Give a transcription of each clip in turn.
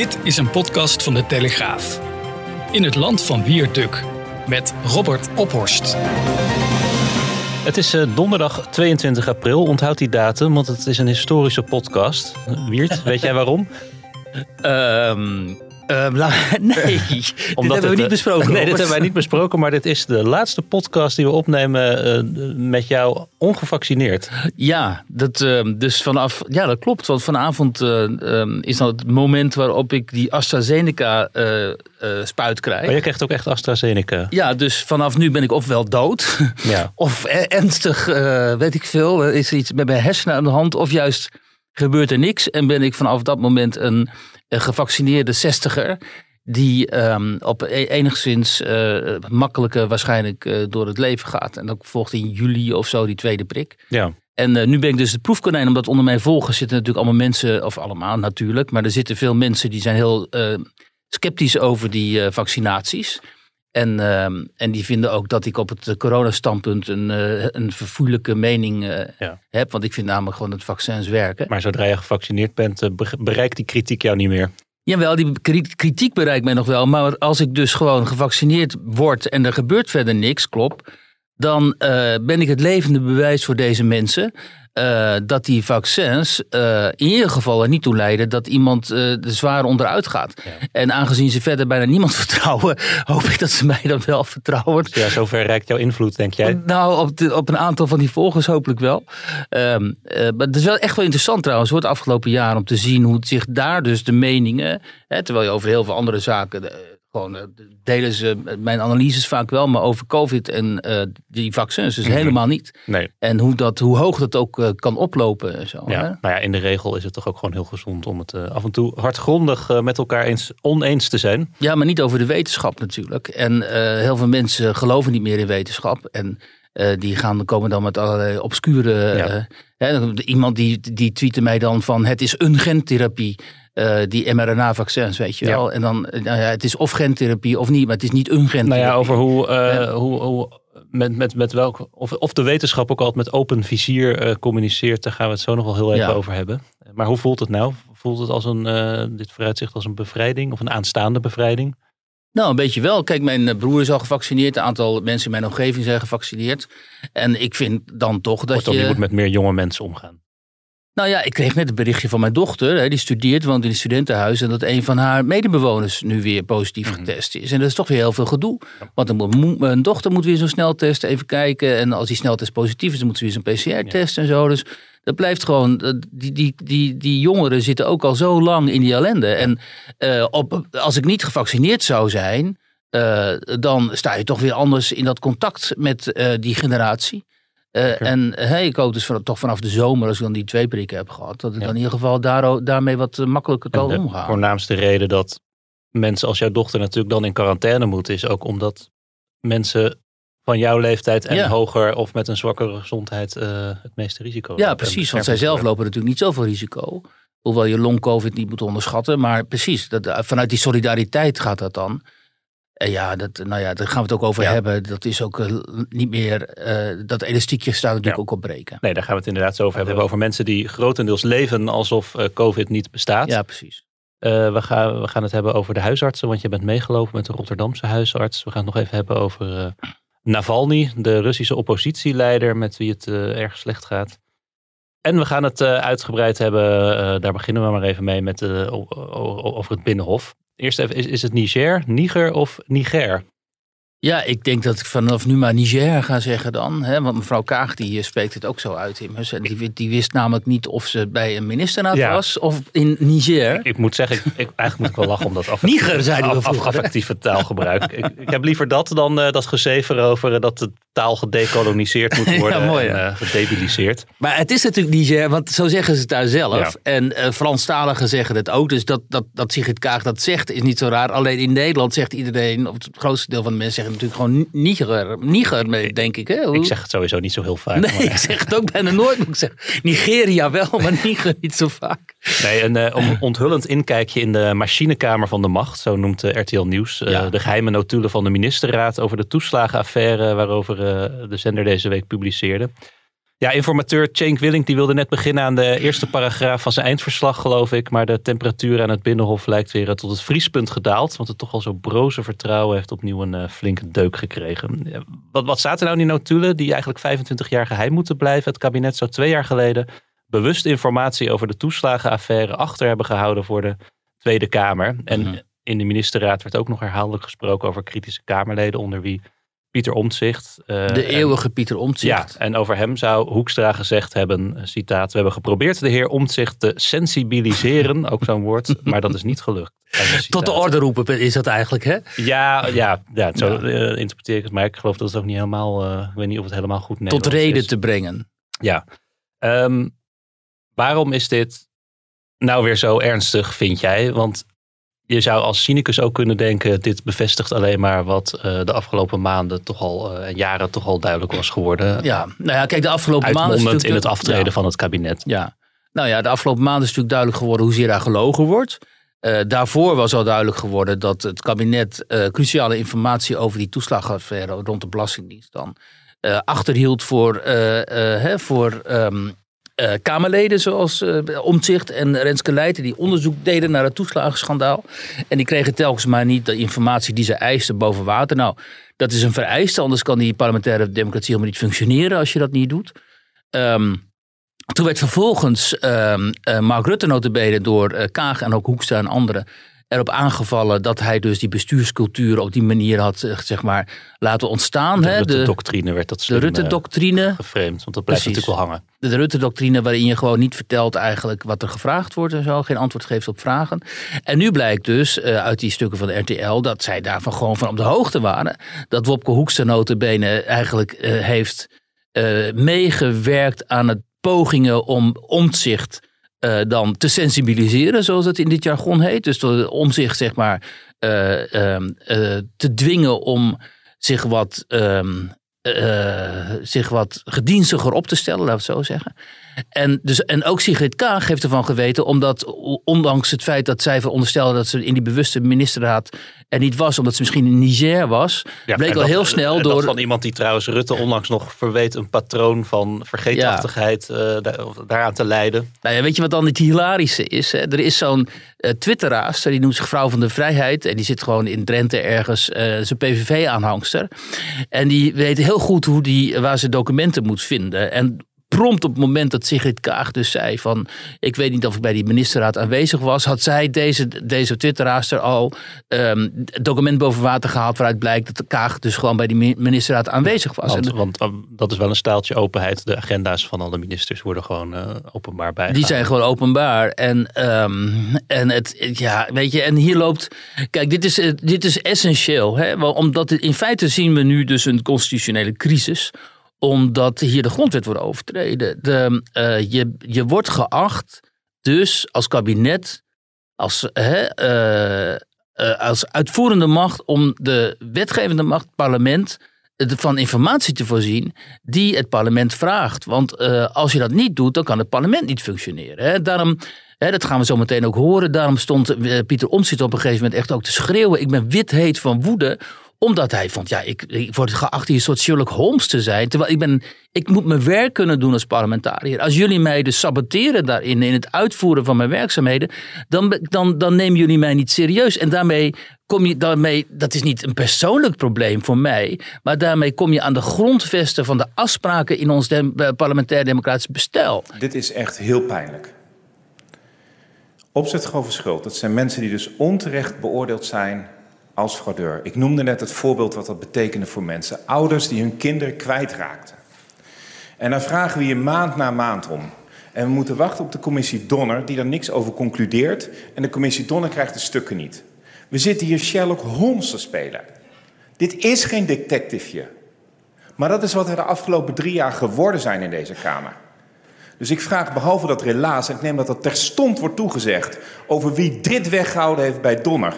Dit is een podcast van de Telegraaf. In het land van Wierduk met Robert Ophorst. Het is uh, donderdag 22 april. Onthoud die datum, want het is een historische podcast. Wiert, weet jij waarom? Um, Uh, nee, dit hebben we niet besproken. Nee, dit hebben wij niet besproken, maar dit is de laatste podcast die we opnemen uh, met jou ongevaccineerd. Ja, dat, uh, dus vanaf, ja, dat klopt. Want vanavond ehm, is dan het moment waarop ik die AstraZeneca spuit krijg. Maar je krijgt ook echt AstraZeneca? Ja, dus vanaf nu ben ik ofwel dood, ja. of ernstig, weet ik veel, is er iets met mijn hersenen aan de hand, of juist gebeurt er niks en ben ik vanaf dat moment een gevaccineerde zestiger die um, op e-, enigszins uh, makkelijker waarschijnlijk uh, door het leven gaat. En dan volgt in juli of zo die tweede prik. Ja. En uh, nu ben ik dus het proefkonijn, omdat onder mijn volgers zitten natuurlijk allemaal mensen, of allemaal natuurlijk, maar er zitten veel mensen die zijn heel sceptisch over die vaccinaties. En, uh, en die vinden ook dat ik op het coronastandpunt een, uh, een verfoeilijke mening uh, ja. heb. Want ik vind namelijk gewoon dat vaccins werken. Maar zodra je gevaccineerd bent, bereikt die kritiek jou niet meer? Jawel, die kritiek bereikt mij nog wel. Maar als ik dus gewoon gevaccineerd word en er gebeurt verder niks, klopt. Dan ben ik het levende bewijs voor deze mensen uh, dat die vaccins uh, in ieder geval er niet toe leiden dat iemand uh, er zwaar onderuit gaat. En aangezien ze verder bijna niemand vertrouwen, hoop ik dat ze mij dan wel vertrouwen. Ja, zover reikt jouw invloed, denk jij? Nou, op, de, op een aantal van die volgers hopelijk wel. Um, maar het is wel echt wel interessant trouwens, het afgelopen jaar, om te zien hoe zich daar dus de meningen, hè, terwijl je over heel veel andere zaken gewoon eh, delen ze mijn analyses vaak wel, maar over COVID en uh, die vaccins dus mhm. helemaal niet. Nee. En hoe, dat, hoe hoog dat ook uh, kan oplopen. En zo, ja. Hè? Nou ja, in de regel is het toch ook gewoon heel gezond om het uh, af en toe hardgrondig met elkaar eens oneens te zijn. Ja, maar niet over de wetenschap natuurlijk. En heel veel mensen geloven niet meer in wetenschap. En die gaan, komen dan met allerlei obscure. Ja. Hè, iemand die, die tweette mij dan van het is een gentherapie. Uh, die mRNA-vaccins, weet je wel. En dan, nou ja, het is of gentherapie of niet, maar het is niet een gentherapie. Nou ja, over hoe, uh, hoe, hoe met, met, met welk, of, of de wetenschap ook altijd met open vizier uh, communiceert, daar gaan we het zo nog wel heel even ja. over hebben. Maar hoe voelt het nou? Voelt het als een, dit vooruitzicht als een bevrijding of een aanstaande bevrijding? Nou, een beetje wel. Kijk, mijn broer is al gevaccineerd. Een aantal mensen in mijn omgeving zijn gevaccineerd. En ik vind dan toch dat Kortom, je... je moet met meer jonge mensen omgaan. Nou ja, ik kreeg net een berichtje van mijn dochter. Die studeert, woont in een studentenhuis. En dat een van haar medebewoners nu weer positief getest is. En dat is toch weer heel veel gedoe. Want dan mijn dochter moet weer zo'n sneltest even kijken. En als die sneltest positief is, dan moet ze weer zo'n PCR-test en zo. Dus dat blijft gewoon. Die, die, die, die jongeren zitten ook al zo lang in die ellende. En uh, op, als ik niet gevaccineerd zou zijn. Uh, dan sta je toch weer anders in dat contact met uh, die generatie. En hey, ik hoop dus van, toch vanaf de zomer, als ik dan die twee prikken heb gehad, dat ik ja. dan in ieder geval daar, daarmee wat makkelijker kan omgaan. De voornaamste reden dat mensen als jouw dochter natuurlijk dan in quarantaine moeten, is ook omdat mensen van jouw leeftijd en ja. hoger of met een zwakkere gezondheid uh, het meeste risico Ja, precies. Want zij zelf lopen natuurlijk niet zoveel risico. Hoewel je long-covid niet moet onderschatten. Maar precies, dat, vanuit die solidariteit gaat dat dan. En ja, dat, nou ja, daar gaan we het ook over ja. hebben. Dat is ook uh, niet meer. Uh, dat elastiekje staat natuurlijk ja. ook op breken. Nee, daar gaan we het inderdaad zo over hebben. Over mensen die grotendeels leven alsof COVID niet bestaat. Ja, precies. we, gaan, we gaan het hebben over de huisartsen, want je bent meegelopen met de Rotterdamse huisarts. We gaan het nog even hebben over Navalny, de Russische oppositieleider, met wie het erg slecht gaat. En we gaan het uitgebreid hebben, daar beginnen we maar even mee, met, over het Binnenhof. Eerst even, is, is het Niger, Niger of Niger? Ja, ik denk dat ik vanaf nu maar Niger ga zeggen dan. Hè? Want mevrouw Kaag die spreekt het ook zo uit immers. En die, die wist namelijk niet of ze bij een ministerraad Ja. was of in Niger. Ik moet zeggen, ik, ik- eigenlijk moet ik wel lachen om dat af, Niger, we af- affectieve taalgebruik. ik, ik heb liever dat dan eh, dat gezever over eh, dat de taal gedecoloniseerd moet worden mooi, en ja. eh, gedebiliseerd. Maar het is natuurlijk Niger, want zo zeggen ze het daar zelf. Ja. En eh Franstaligen zeggen het ook. Dus dat, dat, dat Sigrid Kaag dat zegt is niet zo raar. Alleen in Nederland zegt iedereen, of het grootste deel van de mensen zeggen natuurlijk gewoon Niger. Niger, mee, denk ik. Hè? Hoe- Ik zeg het sowieso niet zo heel vaak. Nee, maar- ik zeg het ook bijna nooit. Ik zeg Nigeria wel, maar Niger niet zo vaak. Nee, een eh, onthullend inkijkje in de machinekamer van de macht, zo noemt eh, RTL Nieuws. eh, Ja. De geheime notulen van de ministerraad over de toeslagenaffaire waarover de zender deze week publiceerde. Ja, informateur Cenk Willink die wilde net beginnen aan de eerste paragraaf van zijn eindverslag, geloof ik. Maar de temperatuur aan het Binnenhof lijkt weer eh, tot het vriespunt gedaald. Want het toch al zo broze vertrouwen heeft opnieuw een eh, flinke deuk gekregen. Ja, Wat, wat staat er nou in die notulen die eigenlijk 25 jaar geheim moeten blijven? Het kabinet zou twee jaar geleden bewust informatie over de toeslagenaffaire achter hebben gehouden voor de Tweede Kamer. En Mhm. in de ministerraad werd ook nog herhaaldelijk gesproken over kritische Kamerleden, onder wie Pieter Omtzigt. eh, De en- eeuwige Pieter Omtzigt. ja, en over hem zou Hoekstra gezegd hebben, eh, citaat, we hebben geprobeerd de heer Omtzigt te sensibiliseren, ook zo'n woord, maar dat is niet gelukt. Tot de orde roepen is dat eigenlijk, hè? Ja, ja, ja zo eh, interpreteer ik het, maar ik geloof dat het ook niet helemaal, ik weet niet of het helemaal goed Tot Nederlands reden is. te brengen. Ja. Ehm, waarom is dit nou weer zo ernstig, vind jij? Want je zou als cynicus ook kunnen denken, dit bevestigt alleen maar wat eh, de afgelopen maanden toch al, eh, en jaren toch al duidelijk was geworden. Ja, nou ja, kijk, de afgelopen maanden... is in het aftreden Ja. van het kabinet. Ja, nou ja, de afgelopen maanden is natuurlijk duidelijk geworden hoezeer daar gelogen wordt. Eh, daarvoor was al duidelijk geworden dat het kabinet cruciale informatie over die toeslagenaffaire rond de Belastingdienst dan achterhield voor, hè, voor ehm, eh, Kamerleden zoals eh Omtzigt en Renske Leijten die onderzoek deden naar het toeslagenschandaal. En die kregen telkens maar niet de informatie die ze eisten boven water. Nou, dat is een vereiste, anders kan die parlementaire democratie helemaal niet functioneren als je dat niet doet. Ehm toen werd vervolgens ehm, eh, Mark Rutte notabene door Kaag en ook Hoekstra en anderen erop aangevallen dat hij dus die bestuurscultuur op die manier had eh, zeg maar, laten ontstaan. De hè? De, Rutte-doctrine werd dat de slim eh, Rutte-doctrine. geframed, want dat blijft Precies. natuurlijk wel hangen. De Rutte-doctrine waarin je gewoon niet vertelt eigenlijk wat er gevraagd wordt en zo. Geen antwoord geeft op vragen. En nu blijkt dus eh, uit die stukken van de RTL dat zij daarvan gewoon van op de hoogte waren. Dat Wopke Hoekstra notabene eigenlijk heeft meegewerkt aan het pogingen om omzicht eh, dan te sensibiliseren, zoals het in dit jargon heet. Dus door omzicht zeg maar eh, ehm, eh, te dwingen om zich wat, ehm, eh, zich wat gedienstiger op te stellen, laten we het zo zeggen. En, dus, en ook Sigrid Kaag heeft ervan geweten, omdat ondanks het feit dat zij veronderstelde dat ze in die bewuste ministerraad er niet was, omdat ze misschien in Niger was, Ja, bleek al dat- heel snel en dat door... van iemand die trouwens Rutte onlangs nog verweet een patroon van vergeetachtigheid eh, daar- daaraan te leiden. Nou ja, weet je wat dan het hilarische is? Hè? Er is zo'n eh twitteraar, die noemt zich Vrouw van de Vrijheid. En die zit gewoon in Drenthe ergens, eh zijn PVV-aanhangster. En die weet heel goed hoe die, waar ze documenten moet vinden. En prompt op het moment dat Sigrid Kaag dus zei van... ik weet niet of ik bij die ministerraad aanwezig was... had zij deze, deze twitteraarster al ehm, het document boven water gehaald... waaruit blijkt dat de Kaag dus gewoon bij die mi- ministerraad aanwezig was. Want, En want dat is wel een staaltje openheid. De agenda's van alle ministers worden gewoon eh, openbaar bij. Die zijn gewoon openbaar. En, ehm, en het, ja, weet je, en hier loopt. Kijk, dit is, eh, dit is essentieel. Hè? Omdat in feite zien we nu dus een constitutionele crisis. Omdat hier de grondwet wordt overtreden. De, eh, je, je wordt geacht, dus als kabinet, als, hè, eh, eh, als uitvoerende macht, om de wetgevende macht, het parlement, van informatie te voorzien die het parlement vraagt. Want als je dat niet doet, dan kan het parlement niet functioneren. Daarom, hè, dat gaan we zo meteen ook horen, daarom stond Pieter Omtzigt op een gegeven moment echt ook te schreeuwen. Ik ben wit heet van woede omdat hij vond, ja, ik, ik word geacht hier een soort Sherlock Holmes te zijn. Terwijl ik ben, ik moet mijn werk kunnen doen als parlementariër. Als jullie mij dus saboteren daarin, in het uitvoeren van mijn werkzaamheden, dan, dan, dan nemen jullie mij niet serieus. En daarmee kom je, daarmee, dat is niet een persoonlijk probleem voor mij, maar daarmee kom je aan de grondvesten van de afspraken in ons eh, parlementair democratisch bestel. Dit is echt heel pijnlijk. Opzet Schuld, dat zijn mensen die dus onterecht beoordeeld zijn als fraudeur. Ik noemde net het voorbeeld wat dat betekende voor mensen. Ouders die hun kinderen kwijtraakten. En dan vragen we je maand na maand om. En we moeten wachten op de commissie Donner, die er niks over concludeert. En de commissie Donner krijgt de stukken niet. We zitten hier Sherlock Holmes te spelen. Dit is geen detectiveje. Maar dat is wat er de afgelopen drie jaar geworden zijn in deze Kamer. Dus ik vraag, behalve dat relaas, en ik neem dat dat terstond wordt toegezegd, over wie dit weggehouden heeft bij Donner.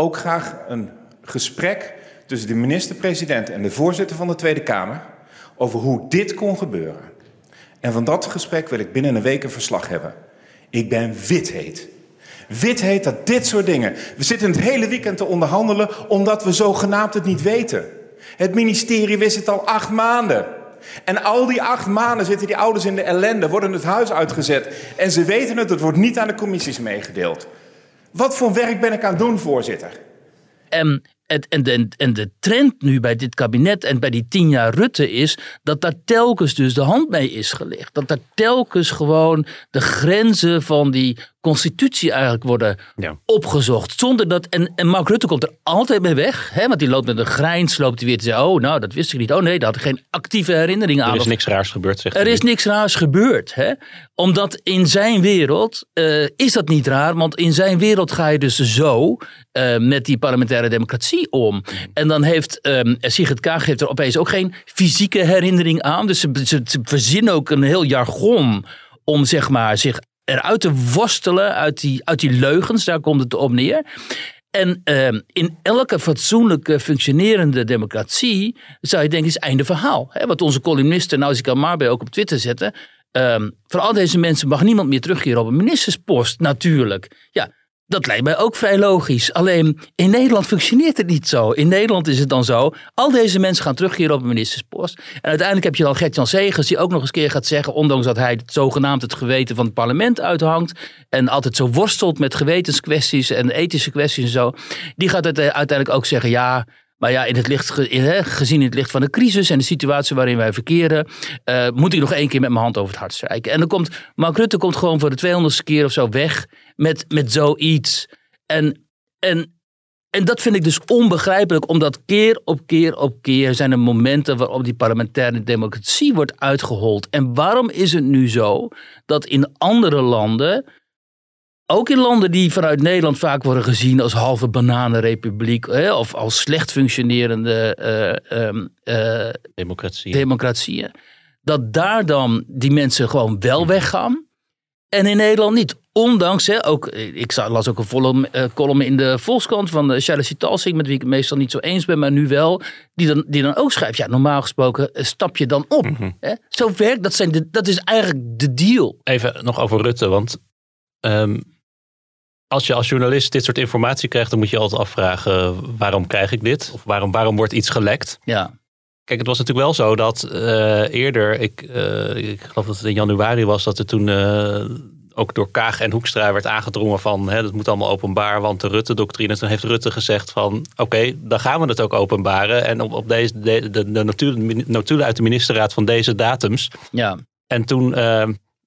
Ook graag een gesprek tussen de minister-president en de voorzitter van de Tweede Kamer over hoe dit kon gebeuren. En van dat gesprek wil ik binnen een week een verslag hebben. Ik ben wit heet. Wit heet dat dit soort dingen. We zitten het hele weekend te onderhandelen omdat we zogenaamd het niet weten. Het ministerie wist het al acht maanden. En al die acht maanden zitten die ouders in de ellende, worden het huis uitgezet. En ze weten het, het wordt niet aan de commissies meegedeeld. Wat voor werk ben ik aan het doen, voorzitter? En en, de, en de trend nu bij dit kabinet en bij die tien jaar Rutte is dat daar telkens dus de hand mee is gelegd. Dat daar telkens gewoon de grenzen van die constitutie eigenlijk worden opgezocht. Zonder dat, en, en Mark Rutte komt er altijd mee weg. Hè, want die loopt met een grijns, loopt hij weer te zeggen, oh nou dat wist ik niet. Oh nee, dat had geen actieve herinnering aan. Er is niks raars gebeurd, zegt Er is niks raars gebeurd. Hè? Omdat in zijn wereld uh, is dat niet raar. Want in zijn wereld ga je dus zo uh, met die parlementaire democratie om. Mm. En dan heeft um, Sigrid Kaag heeft er opeens ook geen fysieke herinnering aan. Dus ze, ze, ze verzinnen ook een heel jargon om zeg maar, zich eruit te worstelen uit die, uit die leugens. Daar komt het op neer. En uh, in elke fatsoenlijke functionerende democratie zou je denken, is einde verhaal. Hè? Wat onze columnisten Nausicaa Marbe ook op Twitter zetten. Um, voor al deze mensen mag niemand meer terugkeren op een ministerspost, natuurlijk. Ja, dat lijkt mij ook vrij logisch. Alleen in Nederland functioneert het niet zo. In Nederland is het dan zo. Al deze mensen gaan terug hier op een ministerspost. En uiteindelijk heb je dan Gert-Jan die ook nog eens keer gaat zeggen. Ondanks dat hij het zogenaamd het geweten van het parlement uithangt. En altijd zo worstelt met gewetenskwesties en ethische kwesties en zo. Die gaat uiteindelijk ook zeggen ja... Maar ja, in het licht, gezien in het licht van de crisis en de situatie waarin wij verkeren, uh, moet ik nog één keer met mijn hand over het hart strijken. En dan komt Mark Rutte komt gewoon voor de tweehonderdste keer of zo weg met, met zoiets. En, en, en dat vind ik dus onbegrijpelijk, omdat keer op keer op keer zijn er momenten waarop die parlementaire democratie wordt uitgehold. En waarom is het nu zo dat in andere landen ook in landen die vanuit Nederland vaak worden gezien als halve bananenrepubliek hè, of als slecht functionerende uh, democratieën. democratieën, dat daar dan die mensen gewoon wel weggaan en in Nederland niet. Ondanks, hè, ook, ik las ook een volle uh, column in de Volkskrant van uh, Charles Talsing, met wie ik het meestal niet zo eens ben, maar nu wel, die dan, die dan ook schrijft, ja, normaal gesproken stap je dan op. Mhm. hè? Zo werkt, dat, zijn de, dat is eigenlijk de deal. Even nog over Rutte, want ehm, als je als journalist dit soort informatie krijgt, dan moet je altijd afvragen: waarom krijg ik dit? Of waarom, waarom wordt iets gelekt? Ja. Kijk, het was natuurlijk wel zo dat uh, eerder, ik, uh, ik geloof dat het in januari was, dat er toen uh, ook door Kaag en Hoekstra werd aangedrongen van hè, dat moet allemaal openbaar, want de Rutte-doctrine. Toen heeft Rutte gezegd van oké, dan gaan we het ook openbaren. En op, op deze, de, de, de notulen uit de ministerraad van deze datums. Ja. En toen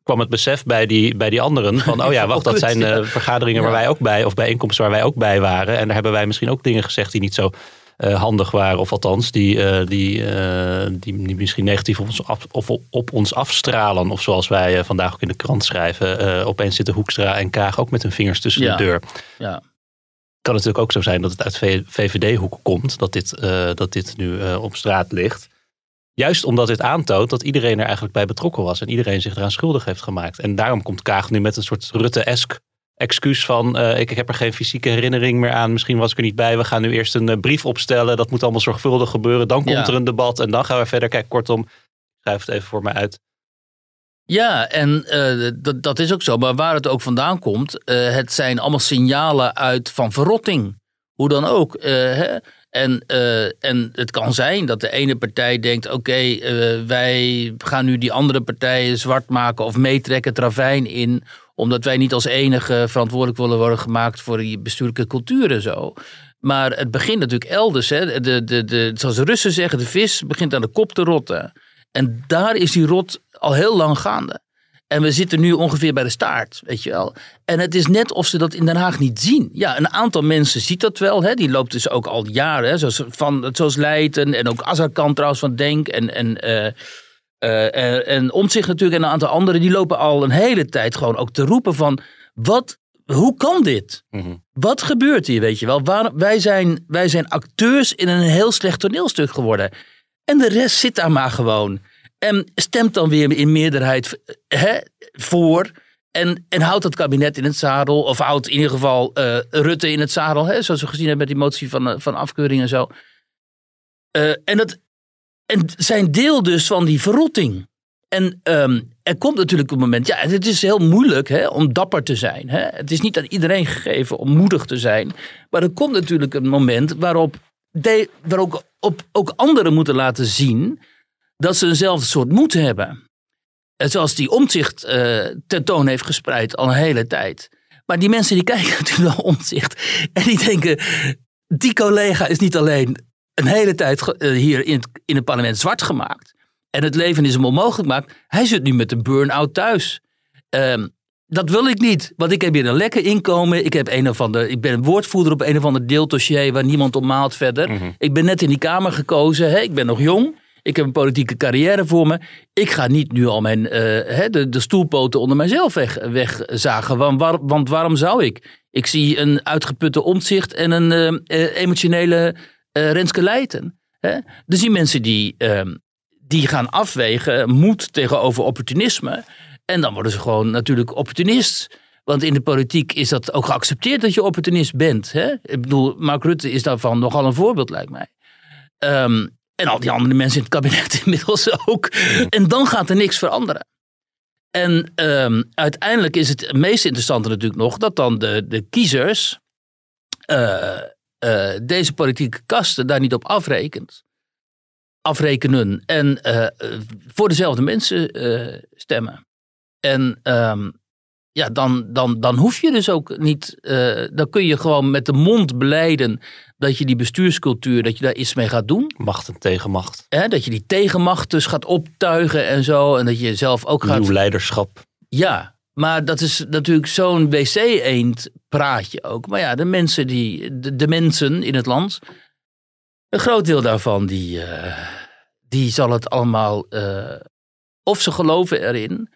kwam het besef bij die, bij die anderen van, oh ja, wacht, dat zijn uh, vergaderingen waar wij ook bij, of bijeenkomsten waar wij ook bij waren. En daar hebben wij misschien ook dingen gezegd die niet zo uh, handig waren, of althans, die, uh, die, die, die, misschien negatief op ons, af, of op ons afstralen. Of zoals wij vandaag ook in de krant schrijven, opeens zitten Hoekstra en Kaag ook met hun vingers tussen de deur. Ja. Kan natuurlijk ook zo zijn dat het uit VVD-hoek komt, dat dit, dat dit nu op straat ligt. Juist omdat dit aantoont dat iedereen er eigenlijk bij betrokken was en iedereen zich eraan schuldig heeft gemaakt. En daarom komt Kaag nu met een soort Rutte-esk excuus van uh, ik, ik, heb er geen fysieke herinnering meer aan. Misschien was ik er niet bij. We gaan nu eerst een uh, brief opstellen. Dat moet allemaal zorgvuldig gebeuren. Dan komt er een debat en dan gaan we verder. Kijk, kortom, schrijf het even voor mij uit. Ja, en uh, dat, dat is ook zo. Maar waar het ook vandaan komt, het zijn allemaal signalen uit van verrotting. Hoe dan ook. Hè? En, uh, en het kan zijn dat de ene partij denkt: oké, uh, wij gaan nu die andere partijen zwart maken of meetrekken het ravijn in, omdat wij niet als enige verantwoordelijk willen worden gemaakt voor die bestuurlijke cultuur en zo. Maar het begint natuurlijk elders. Hè. De, de, de, zoals de Russen zeggen, de vis begint aan de kop te rotten. En daar is die rot al heel lang gaande. En we zitten nu ongeveer bij de staart, weet je wel. En het is net of ze dat in Den Haag niet zien. Ja, een aantal mensen ziet dat wel. Hè. Die loopt dus ook al jaren. Hè. Zoals, van, zoals Leiden en ook Azarkan trouwens van Denk. En, en, uh, uh, en Omtzigt natuurlijk en een aantal anderen. Die lopen al een hele tijd gewoon ook te roepen van... Wat, hoe kan dit? Mm Wat gebeurt hier, weet je wel? Waar, wij, zijn, wij zijn acteurs in een heel slecht toneelstuk geworden. En de rest zit daar maar gewoon... En stemt dan weer in meerderheid hè, voor. En, en houdt het kabinet in het zadel. Of houdt in ieder geval uh, Rutte in het zadel. Hè, zoals we gezien hebben met die motie van, uh, van afkeuring en zo. En, dat, en zijn deel dus van die verrotting. En um, er komt natuurlijk een moment. Ja, het is heel moeilijk hè, om dapper te zijn. Hè. Het is niet aan iedereen gegeven om moedig te zijn. Maar er komt natuurlijk een moment waarop, de, waarop op, ook anderen moeten laten zien dat ze eenzelfde soort moed hebben. Zoals die omzicht uh, tentoon heeft gespreid al een hele tijd. Maar die mensen die kijken natuurlijk naar omzicht. En die denken, die collega is niet alleen een hele tijd uh, hier in het, in het parlement zwart gemaakt. En het leven is hem onmogelijk gemaakt. Hij zit nu met een burn-out thuis. Um, dat wil ik niet, want ik heb hier een lekker inkomen. Ik, heb een of ander, ik ben woordvoerder op een of ander deeldossier waar niemand op maalt verder. Mm -hmm. Ik ben net in die Kamer gekozen. Hè? Ik ben nog jong. Ik heb een politieke carrière voor me. Ik ga niet nu al mijn, uh, de, de stoelpoten onder mijzelf weg, wegzagen. Want, waar, want waarom zou ik? Ik zie een uitgeputte omzicht en een uh, emotionele uh, Renske Leijten. Dus die mensen die, ehm, die gaan afwegen moed tegenover opportunisme. En dan worden ze gewoon natuurlijk opportunist. Want in de politiek is dat ook geaccepteerd dat je opportunist bent. Hè? Ik bedoel, Mark Rutte is daarvan nogal een voorbeeld, lijkt mij. Um, en al die andere mensen in het kabinet inmiddels ook. En dan gaat er niks veranderen. En um, uiteindelijk is het meest interessante natuurlijk nog dat dan de, de kiezers uh, uh, deze politieke kasten daar niet op afrekent. Afrekenen en uh, voor dezelfde mensen stemmen. En um, ja, dan, dan, dan hoef je dus ook niet. dan kun je gewoon met de mond beleiden dat je die bestuurscultuur, dat je daar iets mee gaat doen. Macht en tegenmacht. Hè, dat je die tegenmacht dus gaat optuigen en zo. En dat je zelf ook gaat... Nieuw leiderschap. Ja, maar dat is natuurlijk zo'n wc-eend praatje ook. Maar ja, de mensen, die, de, de, mensen in het land, een groot deel daarvan, die, uh, die zal het allemaal, uh, of ze geloven erin,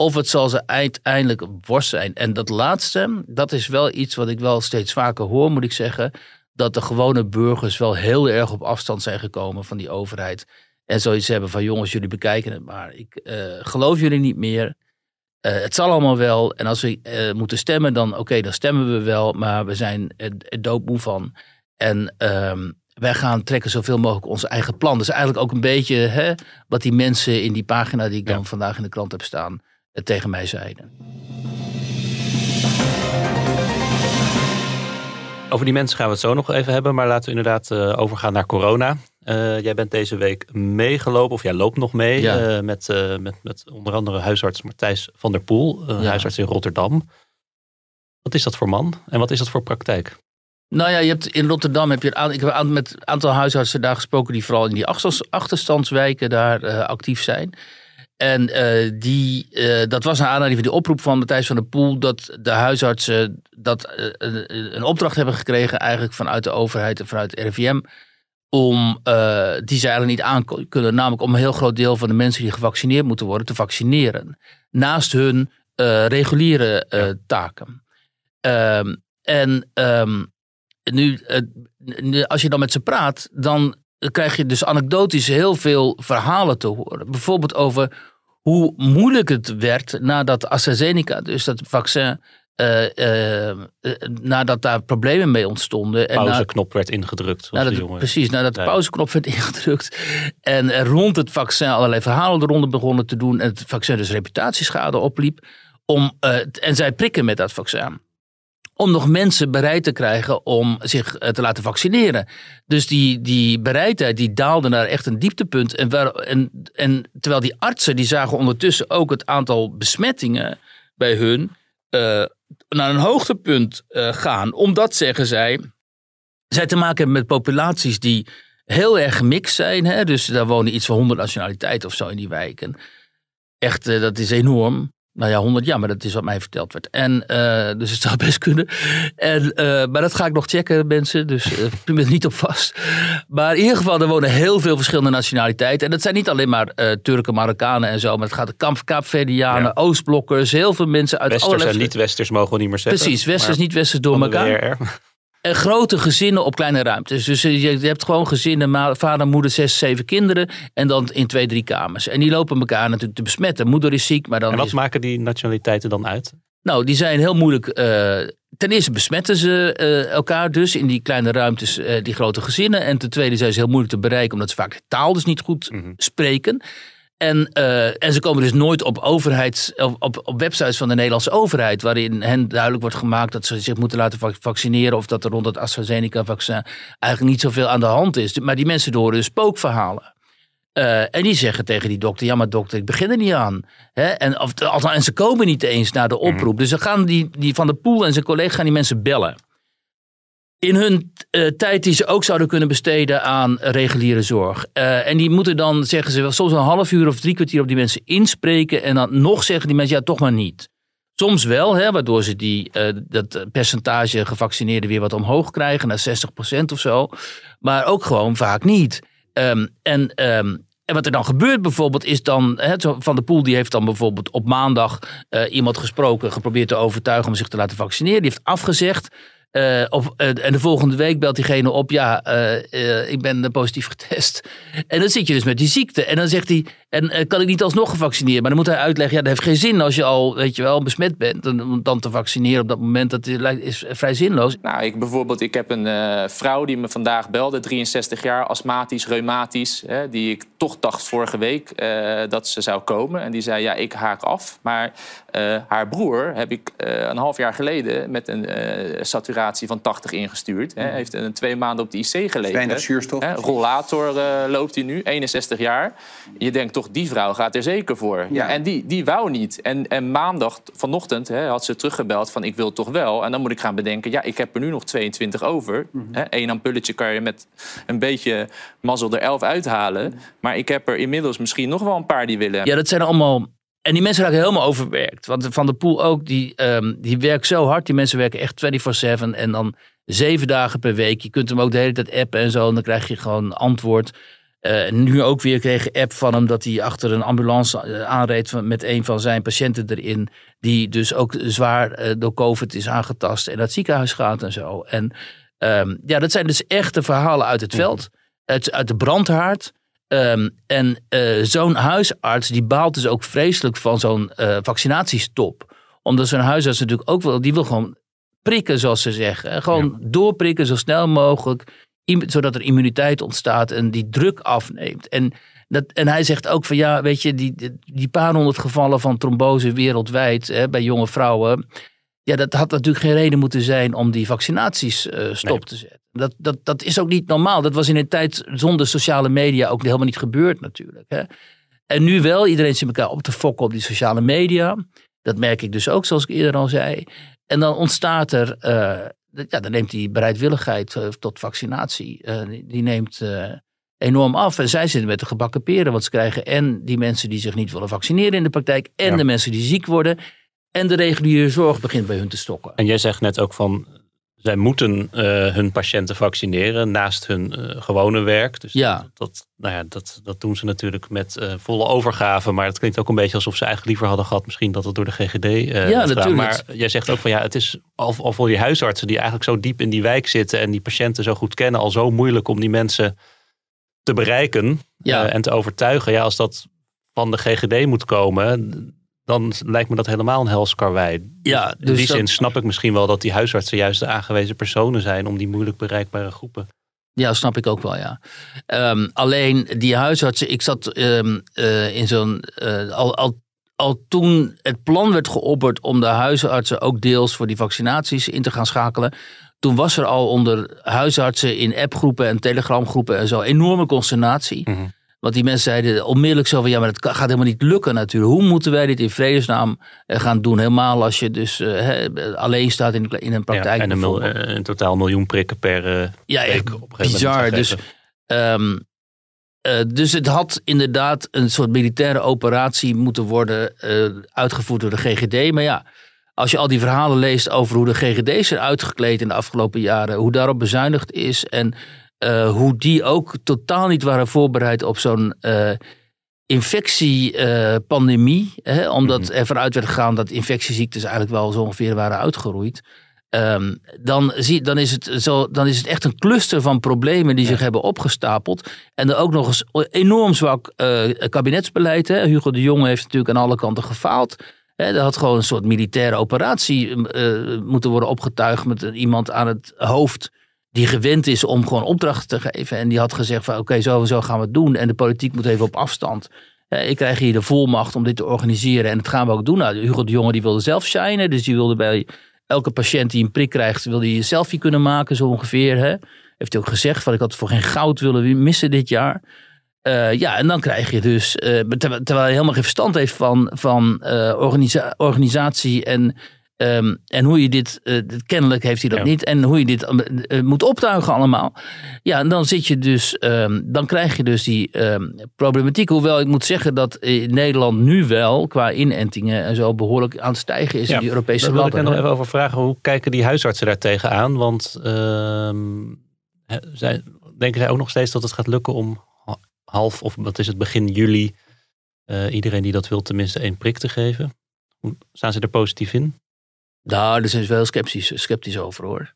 of het zal ze uiteindelijk worst zijn. En dat laatste, dat is wel iets wat ik wel steeds vaker hoor, moet ik zeggen dat de gewone burgers wel heel erg op afstand zijn gekomen van die overheid. En zoiets hebben van jongens, jullie bekijken het maar. Ik uh, geloof jullie niet meer. Uh, het zal allemaal wel. En als we uh, moeten stemmen, dan oké, okay, dan stemmen we wel. Maar we zijn er, doodmoe van. En um, wij gaan trekken zoveel mogelijk ons eigen plan. Dus eigenlijk ook een beetje hè, wat die mensen in die pagina die ik dan vandaag in de krant heb staan, tegen mij zeiden. Over die mensen gaan we het zo nog even hebben. Maar laten we inderdaad uh, overgaan naar corona. Uh, jij bent deze week meegelopen, of jij loopt nog mee. Ja. Uh, met, met, met onder andere huisarts Martijs van der Poel. Ja. Huisarts in Rotterdam. Wat is dat voor man? En wat is dat voor praktijk? Nou ja, je hebt in Rotterdam heb je een, ik heb met een aantal huisartsen daar gesproken die vooral in die achterstandswijken daar actief zijn. En uh, die, uh, dat was een aanleiding van die oproep van Matthijs van der Poel. Dat de huisartsen dat, uh, een opdracht hebben gekregen eigenlijk vanuit de overheid en vanuit het RIVM. Om, die ze eigenlijk niet aan kunnen. Namelijk om een heel groot deel van de mensen die gevaccineerd moeten worden te vaccineren. Naast hun reguliere taken. Ehm, en um, nu, als je dan met ze praat, dan krijg je dus anekdotisch heel veel verhalen te horen. Bijvoorbeeld over hoe moeilijk het werd nadat AstraZeneca, dus dat vaccin, uh, uh, nadat daar problemen mee ontstonden. De pauzeknop werd ingedrukt. Nadat, de precies, nadat de pauzeknop werd ingedrukt. En er rond het vaccin allerlei verhalen de ronde begonnen te doen. En het vaccin dus reputatieschade opliep. Om, en zij prikken met dat vaccin om nog mensen bereid te krijgen om zich eh, te laten vaccineren. Dus die, die bereidheid die daalde naar echt een dieptepunt. En, waar, en, en terwijl die artsen die zagen ondertussen ook het aantal besmettingen bij hun uh, naar een hoogtepunt uh, gaan. Omdat, zeggen zij, zij te maken hebben met populaties die heel erg gemixt zijn. Hè? Dus daar wonen iets van 100 nationaliteiten of zo in die wijken. Echt, dat is enorm. Nou ja, 100 jaar, maar dat is wat mij verteld werd. En, uh, dus het zou best kunnen. En, uh, maar dat ga ik nog checken, mensen. Dus uh, ik ben er niet op vast. Maar in ieder geval, er wonen heel veel verschillende nationaliteiten. En dat zijn niet alleen maar Turken, Marokkanen en zo. Maar het gaat de Kaapverdianen, ja. Oostblokkers. Heel veel mensen uit Westers allerlei... en niet-Westers mogen we niet meer zeggen. Precies, Westers, niet-Westers door elkaar. En grote gezinnen op kleine ruimtes. Dus je hebt gewoon gezinnen, vader, moeder, zes, zeven kinderen. En dan in twee, drie kamers. En die lopen elkaar natuurlijk te besmetten. Moeder is ziek, maar dan. En wat is... maken die nationaliteiten dan uit? Nou, die zijn heel moeilijk. Uh, ten eerste besmetten ze uh, elkaar dus in die kleine ruimtes, uh, die grote gezinnen. En ten tweede zijn ze heel moeilijk te bereiken, omdat ze vaak de taal dus niet goed mm -hmm. spreken. En, uh, en ze komen dus nooit op, overheids, op, op websites van de Nederlandse overheid, waarin hen duidelijk wordt gemaakt dat ze zich moeten laten vaccineren of dat er rond het AstraZeneca-vaccin eigenlijk niet zoveel aan de hand is. Maar die mensen horen dus spookverhalen. Uh, en die zeggen tegen die dokter: Ja, maar dokter, ik begin er niet aan. Hè? En, of, en ze komen niet eens naar de oproep. Dus dan gaan die, die van de Poel en zijn collega's gaan die mensen bellen in hun uh, tijd die ze ook zouden kunnen besteden aan reguliere zorg. Uh, en die moeten dan, zeggen ze, soms een half uur of drie kwartier op die mensen inspreken. En dan nog zeggen die mensen, ja, toch maar niet. Soms wel, hè, waardoor ze die, uh, dat percentage gevaccineerden weer wat omhoog krijgen, naar 60% of zo. Maar ook gewoon vaak niet. Um, en, um, en wat er dan gebeurt bijvoorbeeld is dan, hè, Van de Poel die heeft dan bijvoorbeeld op maandag iemand gesproken, geprobeerd te overtuigen om zich te laten vaccineren. Die heeft afgezegd. Uh, en de volgende week belt diegene op, ja, uh, ik ben positief getest. En dan zit je dus met die ziekte. En dan zegt hij, en kan ik niet alsnog gevaccineerd? Maar dan moet hij uitleggen, ja, dat heeft geen zin als je al, weet je wel, besmet bent. Dan, dan te vaccineren op dat moment, dat is vrij zinloos. Nou, ik bijvoorbeeld, ik heb een vrouw die me vandaag belde, 63 jaar, astmatisch, reumatisch. Hè, die ik toch dacht vorige week dat ze zou komen. En die zei, ja, ik haak af. Maar haar broer heb ik een half jaar geleden met een saturatie van 80 ingestuurd. Hij heeft een twee maanden op de IC gelegen. Weinig zuurstof. He, rollator uh, loopt hij nu, 61 jaar. Je denkt toch, die vrouw gaat er zeker voor. Ja. En die, die wou niet. En, en maandag vanochtend he, had ze teruggebeld van ik wil toch wel. En dan moet ik gaan bedenken, ja, ik heb er nu nog 22 over. Mm -hmm. Eén ampulletje kan je met een beetje mazzel er 11 uithalen. Maar ik heb er inmiddels misschien nog wel een paar die willen. Ja, dat zijn allemaal en die mensen raken helemaal overwerkt. Want Van de Poel ook, die, um, die werkt zo hard. Die mensen werken echt 24-7 en dan zeven dagen per week. Je kunt hem ook de hele tijd appen en zo. En dan krijg je gewoon antwoord. Uh, nu ook weer kreeg ik app van hem dat hij achter een ambulance uh, aanreed van, met een van zijn patiënten erin. Die dus ook zwaar uh, door COVID is aangetast en naar het ziekenhuis gaat en zo. En um, ja, dat zijn dus echte verhalen uit het veld. Uit, uit de brandhaard. Um, en uh, zo'n huisarts die baalt dus ook vreselijk van zo'n uh, vaccinatiestop. Omdat zo'n huisarts natuurlijk ook wel, die wil gewoon prikken zoals ze zeggen. Gewoon ja. doorprikken zo snel mogelijk, zodat er immuniteit ontstaat en die druk afneemt. En, dat, en hij zegt ook van ja, weet je, die, die paar honderd gevallen van trombose wereldwijd hè, bij jonge vrouwen. Ja, dat had natuurlijk geen reden moeten zijn om die vaccinaties uh, stop nee. te zetten. Dat, dat, dat is ook niet normaal. Dat was in een tijd zonder sociale media ook helemaal niet gebeurd natuurlijk. Hè. En nu wel, iedereen zit elkaar op te fokken op die sociale media. Dat merk ik dus ook, zoals ik eerder al zei. En dan ontstaat er, uh, ja, dan neemt die bereidwilligheid uh, tot vaccinatie, uh, die, die, neemt enorm af. En zij zitten met de gebakken peren, want ze krijgen en die mensen die zich niet willen vaccineren in de praktijk, en ja. de mensen die ziek worden. En de reguliere zorg begint bij hun te stokken. En jij zegt net ook van, zij moeten uh, hun patiënten vaccineren naast hun uh, gewone werk. Dus ja. dat, dat, nou ja, dat, dat doen ze natuurlijk met uh, volle overgave. Maar het klinkt ook een beetje alsof ze eigenlijk liever hadden gehad, misschien dat het door de GGD. ja, natuurlijk. Maar jij zegt ook van ja, het is al, al voor die huisartsen die eigenlijk zo diep in die wijk zitten en die patiënten zo goed kennen, al zo moeilijk om die mensen te bereiken ja. en te overtuigen. Ja, als dat van de GGD moet komen, dan lijkt me dat helemaal een hels karwei. Ja, dus in die dat... zin snap ik misschien wel dat die huisartsen juist de aangewezen personen zijn om die moeilijk bereikbare groepen. Ja, snap ik ook wel, ja. Um, alleen die huisartsen, ik zat um, uh, in zo'n. Uh, al, al, al toen het plan werd geopperd om de huisartsen ook deels voor die vaccinaties in te gaan schakelen. Toen was er al onder huisartsen in appgroepen en telegramgroepen en zo enorme consternatie. Mm -hmm. Want die mensen zeiden onmiddellijk zo van ja, maar dat gaat helemaal niet lukken natuurlijk. Hoe moeten wij dit in vredesnaam gaan doen? Helemaal als je dus he, alleen staat in, in een praktijk. Ja, en een, mil, een totaal miljoen prikken per ja, bizar. Dus, um, eh, dus het had inderdaad een soort militaire operatie moeten worden eh, uitgevoerd door de GGD. Maar ja, als je al die verhalen leest over hoe de GGD's zijn uitgekleed in de afgelopen jaren, hoe daarop bezuinigd is en uh, hoe die ook totaal niet waren voorbereid op zo'n infectiepandemie. omdat mm -hmm. er vanuit werd gegaan dat infectieziektes eigenlijk wel zo ongeveer waren uitgeroeid. Um, dan, zie, dan, is het zo, dan is het echt een cluster van problemen die zich hebben opgestapeld. En dan ook nog eens enorm zwak uh, kabinetsbeleid. Hè. Hugo de Jonge heeft natuurlijk aan alle kanten gefaald. Hè, er had gewoon een soort militaire operatie uh, moeten worden opgetuigd met iemand aan het hoofd die gewend is om gewoon opdrachten te geven. En die had gezegd van oké, okay, zo, zo gaan we het doen. En de politiek moet even op afstand. Ik krijg hier de volmacht om dit te organiseren. En dat gaan we ook doen. Nou, Hugo de Jonge die wilde zelf shinen. Dus die wilde bij elke patiënt die een prik krijgt, wil hij een selfie kunnen maken, zo ongeveer. Hè? Heeft hij ook gezegd, van ik had voor geen goud willen missen dit jaar. Uh, ja, en dan krijg je dus, uh, terwijl, hij helemaal geen verstand heeft van, van organisa organisatie en Um, en hoe je dit, uh, kennelijk heeft hij dat niet, en hoe je dit uh, moet optuigen allemaal. Ja, en dan zit je dus, um, dan krijg je dus die um, problematiek. Hoewel ik moet zeggen dat in Nederland nu wel, qua inentingen en zo, behoorlijk aan het stijgen is ja, in die Europese landen. Daar wil ik er nog even over vragen. Hoe kijken die huisartsen daar tegenaan? Want zij, denken zij ook nog steeds dat het gaat lukken om half, of wat is het, begin juli, uh, iedereen die dat wil tenminste één prik te geven? Hoe staan ze er positief in? Nou, daar zijn ze wel sceptisch, sceptisch over hoor.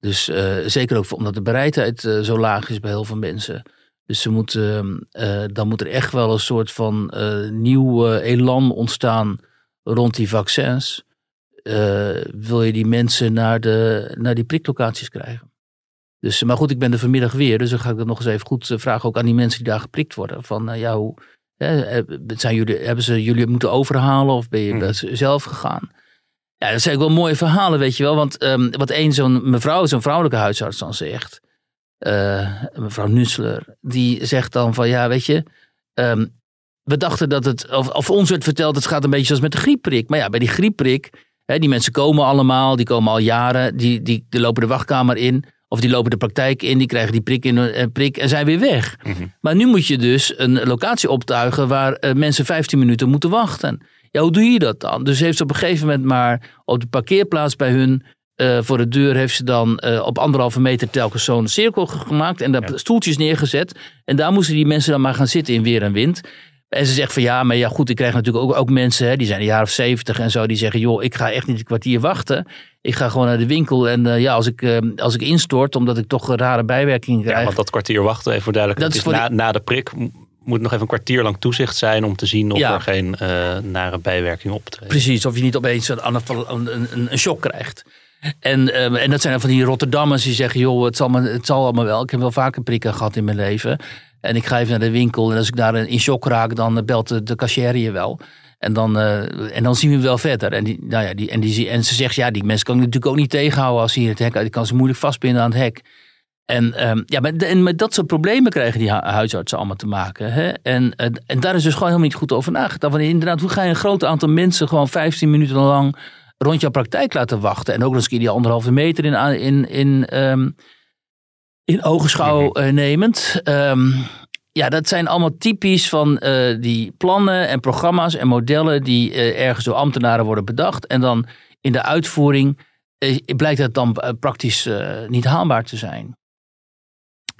Dus uh, zeker ook omdat de bereidheid uh, zo laag is bij heel veel mensen. Dus ze moeten, uh, dan moet er echt wel een soort van nieuw elan ontstaan rond die vaccins. wil je die mensen naar, de, naar die priklocaties krijgen? Dus, maar goed, ik ben er vanmiddag weer, dus dan ga ik dat nog eens even goed vragen ook aan die mensen die daar geprikt worden. Van ja, hoe, zijn jullie, hebben ze jullie moeten overhalen of ben je hmm. zelf gegaan? Ja, dat zijn ook wel mooie verhalen, weet je wel. Want um, wat één zo'n mevrouw, zo'n vrouwelijke huisarts dan zegt, uh, mevrouw Nussler, die zegt dan van ja, weet je, um, we dachten dat het, of, of, ons werd verteld, het gaat een beetje zoals met de griepprik. Maar ja, bij die griepprik, hè, die mensen komen allemaal, die komen al jaren, die, die, die lopen de wachtkamer in. Of die lopen de praktijk in, die krijgen die prik in een eh, prik en zijn weer weg. Mm -hmm. Maar nu moet je dus een locatie optuigen waar uh, mensen 15 minuten moeten wachten. Ja, hoe doe je dat dan? Dus heeft ze op een gegeven moment maar op de parkeerplaats bij hun uh, voor de deur heeft ze dan uh, op anderhalve meter telkens zo'n cirkel gemaakt en daar ja. stoeltjes neergezet. En daar moesten die mensen dan maar gaan zitten in weer en wind. En ze zegt van ja, maar ja goed, ik krijg natuurlijk ook, ook mensen, hè, die zijn een jaar of zeventig en zo, die zeggen joh, ik ga echt niet een kwartier wachten. Ik ga gewoon naar de winkel en uh, ja, als ik, uh, als ik instort, omdat ik toch rare bijwerkingen krijg. Ja, want dat kwartier wachten, even voor duidelijk, dat is na, na de prik moet nog even een kwartier lang toezicht zijn om te zien of ja. er geen uh, nare bijwerking optreedt. Precies, of je niet opeens een, een, een, een shock krijgt. En, um, en dat zijn dan van die Rotterdammers die zeggen: joh, het zal, me, het zal allemaal wel. Ik heb wel vaker prikken gehad in mijn leven. En ik ga even naar de winkel. En als ik daar in shock raak, dan belt de, de cashier je wel. En dan, uh, en dan zien we wel verder. En, die, nou ja, die, en, die, en ze zegt: ja, die mensen kan ik natuurlijk ook niet tegenhouden als ze hier het hek uit. Ik kan ze moeilijk vastbinden aan het hek. En, um, ja, met, en met dat soort problemen krijgen die huisartsen allemaal te maken. Hè? En, en, en daar is dus gewoon helemaal niet goed over nagedacht. Want inderdaad, hoe ga je een groot aantal mensen gewoon 15 minuten lang rond jouw praktijk laten wachten? En ook nog eens keer die anderhalve meter in, in, in, um, in ogenschouw uh, nemend. Um, ja, dat zijn allemaal typisch van uh, die plannen en programma's en modellen die uh, ergens door ambtenaren worden bedacht. En dan in de uitvoering blijkt het dan praktisch niet haalbaar te zijn.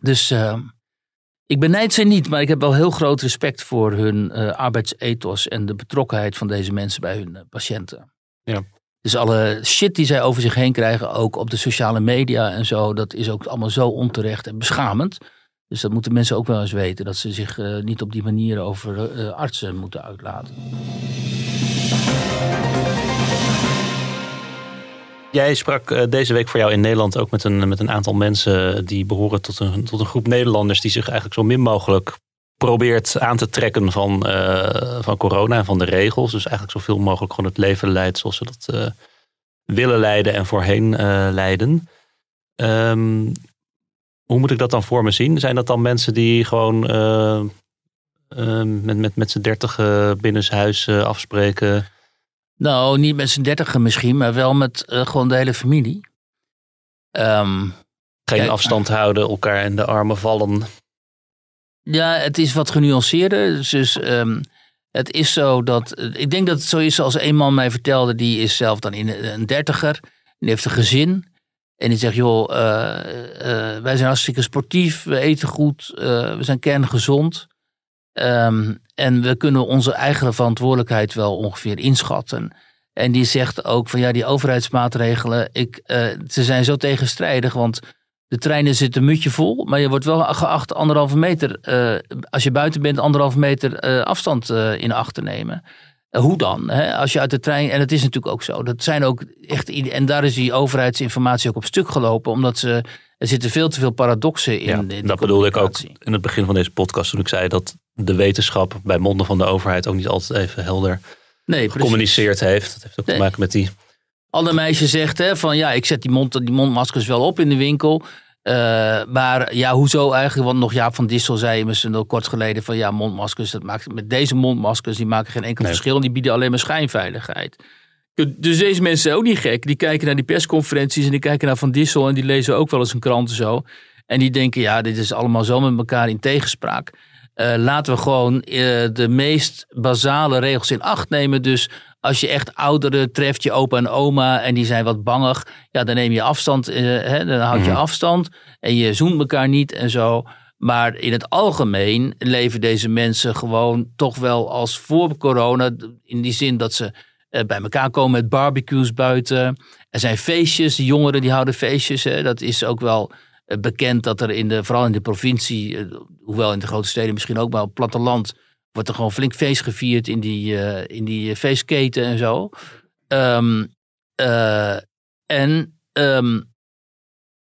Dus uh, ik benijd ze niet, maar ik heb wel heel groot respect voor hun uh, arbeidsethos en de betrokkenheid van deze mensen bij hun uh, patiënten. Ja. Dus alle shit die zij over zich heen krijgen, ook op de sociale media en zo, dat is ook allemaal zo onterecht en beschamend. Dus dat moeten mensen ook wel eens weten, dat ze zich niet op die manier over artsen moeten uitlaten. Jij sprak eh, deze week voor jou in Nederland ook met een, met een aantal mensen die behoren tot een, tot een groep Nederlanders die zich eigenlijk zo min mogelijk probeert aan te trekken van, uh, van corona en van de regels. Dus eigenlijk zoveel mogelijk gewoon het leven leidt zoals ze dat uh, willen leiden en voorheen leiden. Um, hoe moet ik dat dan voor me zien? Zijn dat dan mensen die gewoon met, met, met z'n dertig binnenshuis afspreken? Nou, niet met z'n dertigen misschien, maar wel met uh, gewoon de hele familie. Um, Geen afstand houden, elkaar in de armen vallen. Ja, het is wat genuanceerder. Dus, dus ehm, het is zo dat. Ik denk dat het zo is zoals een man mij vertelde. Die is zelf dan in een dertiger. Die heeft een gezin. En die zegt: Joh, eh, eh, wij zijn hartstikke sportief. We eten goed. eh, we zijn kerngezond. Ehm, en we kunnen onze eigen verantwoordelijkheid wel ongeveer inschatten. En die zegt ook van ja, die overheidsmaatregelen, ik, eh, ze zijn zo tegenstrijdig. Want de treinen zitten mutje vol, maar je wordt wel geacht anderhalve meter, eh, als je buiten bent, anderhalve meter eh, afstand in acht te nemen. Hoe dan? Hè? Als je uit de trein, en het is natuurlijk ook zo, dat zijn ook echt, en daar is die overheidsinformatie ook op stuk gelopen, omdat ze, er zitten veel te veel paradoxen in. Ja, in dat bedoelde ik ook in het begin van deze podcast toen ik zei dat de wetenschap bij monden van de overheid ook niet altijd even helder Nee, precies. gecommuniceerd heeft. Dat heeft ook Nee. te maken met die ander meisje zegt hè, van ja, ik zet die, mond, die mondmaskers wel op in de winkel. Eh, maar ja, hoezo eigenlijk? Want nog Jaap van Dissel zei nog kort geleden van ja, mondmaskers, dat maakt, met deze mondmaskers, die maken geen enkel Nee. verschil. En die bieden alleen maar schijnveiligheid. Dus deze mensen zijn ook niet gek. Die kijken naar die persconferenties en die kijken naar Van Dissel en die lezen ook wel eens een krant en zo. En die denken, ja, dit is allemaal zo met elkaar in tegenspraak. Eh, laten we gewoon eh, de meest basale regels in acht nemen. Dus als je echt ouderen treft, je opa en oma, en die zijn wat bangig, ja, dan neem je afstand, eh, hè, dan houd je Mhm. afstand en je zoent elkaar niet en zo. Maar in het algemeen leven deze mensen gewoon toch wel als voor corona, in die zin dat ze bij elkaar komen met barbecues buiten. Er zijn feestjes, de jongeren die houden feestjes. Hè. Dat is ook wel bekend dat er in de, vooral in de provincie, eh, hoewel in de grote steden misschien ook, maar op het platteland wordt er gewoon flink feest gevierd in die, eh, in die eh, feestketen en zo. Ehm, eh, en, ehm,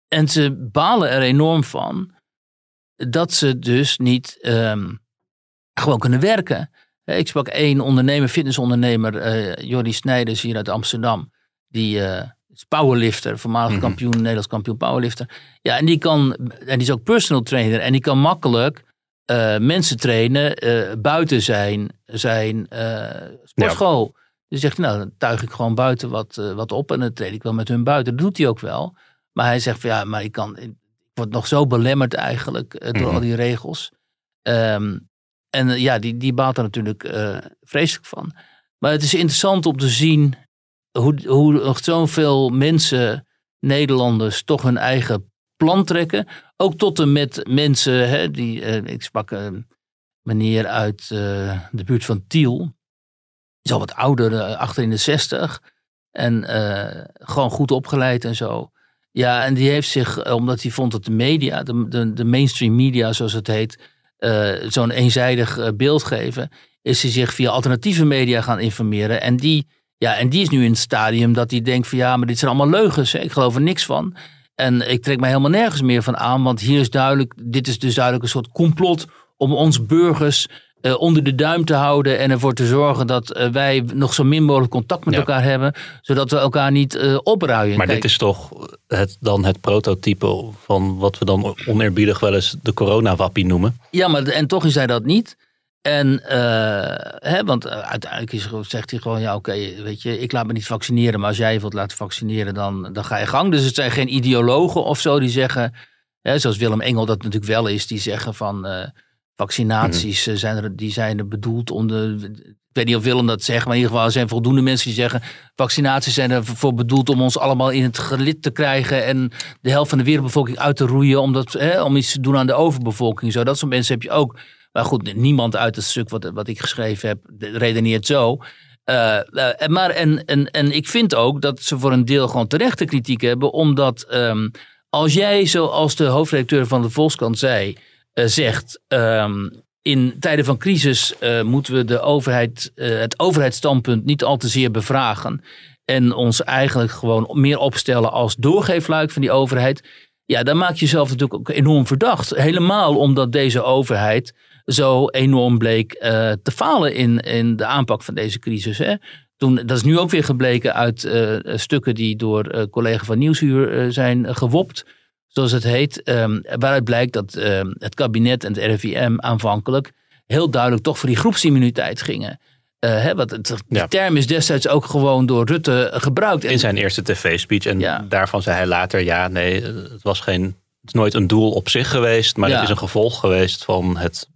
en ze balen er enorm van dat ze dus niet ehm, gewoon kunnen werken. Eh, Ik sprak één ondernemer, fitnessondernemer, eh Jordi Snijders hier uit Amsterdam. Die eh, is powerlifter, voormalig Mhm. kampioen, Nederlands kampioen powerlifter. Ja, en die kan, en die is ook personal trainer. En die kan makkelijk eh, mensen trainen eh, buiten zijn, zijn eh, sportschool. Dus zegt nou, dan tuig ik gewoon buiten wat, wat op en dan train ik wel met hun buiten. Dat doet hij ook wel. Maar hij zegt van ja, maar ik kan, ik word nog zo belemmerd eigenlijk door Mhm. al die regels. Ehm, en ja, die, die baat er natuurlijk vreselijk van. Maar het is interessant om te zien hoe, hoe nog zoveel mensen, Nederlanders, toch hun eigen plan trekken. Ook tot en met mensen, hè, die, eh, ik sprak een meneer uit eh, de buurt van Tiel. Is al wat ouder, eh, achter in de zestig. En gewoon goed opgeleid en zo. Ja, en die heeft zich, omdat hij vond dat de media, de, de, de mainstream media zoals het heet, zo'n eenzijdig beeld geven, is hij zich via alternatieve media gaan informeren. En die, ja, en die is nu in het stadium dat hij denkt van ja, maar dit zijn allemaal leugens. Hè? Ik geloof er niks van. En ik trek mij helemaal nergens meer van aan, want hier is duidelijk, dit is dus duidelijk een soort complot om ons burgers eh, onder de duim te houden en ervoor te zorgen dat eh, wij nog zo min mogelijk contact met Ja. elkaar hebben, zodat we elkaar niet eh opruien. Maar Kijk, dit is toch het, dan het prototype van wat we dan oneerbiedig wel eens de coronawappie noemen. Ja, maar en toch is hij dat niet. En, eh, hè, want eh, uiteindelijk is, zegt hij gewoon, ja oké, weet je, ik laat me niet vaccineren, maar als jij je wilt laten vaccineren, dan, dan ga je gang. Dus het zijn geen ideologen of zo die zeggen, hè, zoals Willem Engel dat natuurlijk wel is, die zeggen van eh, vaccinaties eh, zijn er, die zijn er bedoeld om de, ik weet niet of Willem dat zegt, maar in ieder geval er zijn voldoende mensen die zeggen, vaccinaties zijn ervoor bedoeld om ons allemaal in het gelid te krijgen en de helft van de wereldbevolking uit te roeien, omdat, hè, om iets te doen aan de overbevolking. Zo, dat soort mensen heb je ook. Maar goed, niemand uit het stuk wat, wat ik geschreven heb redeneert zo. Eh, maar en, en, en ik vind ook dat ze voor een deel gewoon terechte kritiek hebben. Omdat ehm, als jij, zoals de hoofdredacteur van de Volkskrant zei, eh, zegt... ehm, in tijden van crisis moeten we de overheid, het overheidsstandpunt niet al te zeer bevragen. En ons eigenlijk gewoon meer opstellen als doorgeefluik van die overheid. Ja, dan maak je jezelf natuurlijk ook enorm verdacht. Helemaal omdat deze overheid zo enorm bleek eh, te falen in, in de aanpak van deze crisis. Hè. Toen, dat is nu ook weer gebleken uit eh, stukken die door eh collega van Nieuwsuur zijn gewopt, zoals het heet. ehm, waaruit blijkt dat ehm, het kabinet en het RIVM aanvankelijk heel duidelijk toch voor die groepsimmuniteit gingen. Eh, hè, wat het, die Ja. term is destijds ook gewoon door Rutte gebruikt. In zijn eerste tv-speech. En Ja. daarvan zei hij later, ja, nee, het was geen is nooit een doel op zich geweest, maar Ja. het is een gevolg geweest van het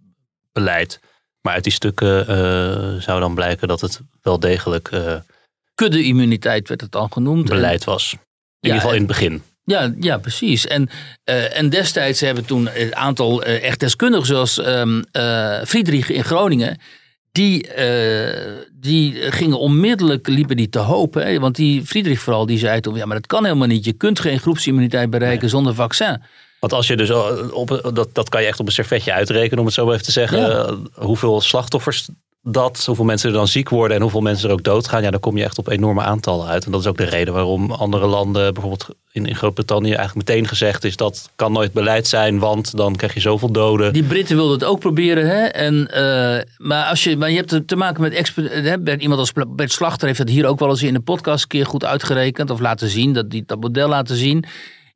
beleid. Maar uit die stukken eh, zou dan blijken dat het wel degelijk eh, Kudde-immuniteit werd het al genoemd. En- beleid was. In Ja, ieder geval in het begin. Ja, ja precies. En, eh, en destijds hebben toen een aantal echt deskundigen, zoals ehm eh, Friedrich in Groningen, die, die gingen onmiddellijk, liepen die te hopen. Hè? Want die Friedrich vooral, die zei toen, ja, maar dat kan helemaal niet. Je kunt geen groepsimmuniteit bereiken zonder vaccin. Want als je dus al- op, dat, dat kan je echt op een servetje uitrekenen, om het zo maar even te zeggen. Ja. Eh, hoeveel slachtoffers dat, hoeveel mensen er dan ziek worden en hoeveel mensen er ook doodgaan. Ja, dan kom je echt op enorme aantallen uit. En dat is ook de reden waarom andere landen, bijvoorbeeld in, in Groot-Brittannië, eigenlijk meteen gezegd is dat kan nooit beleid zijn, want dan krijg je zoveel doden. Die Britten wilden het ook proberen. Hè? En, eh, maar, als je, maar je hebt te- maken met hè, iemand als Bert Slachter heeft dat hier ook wel eens in de podcast een keer goed uitgerekend. Of laten zien, dat, die, dat model laten zien.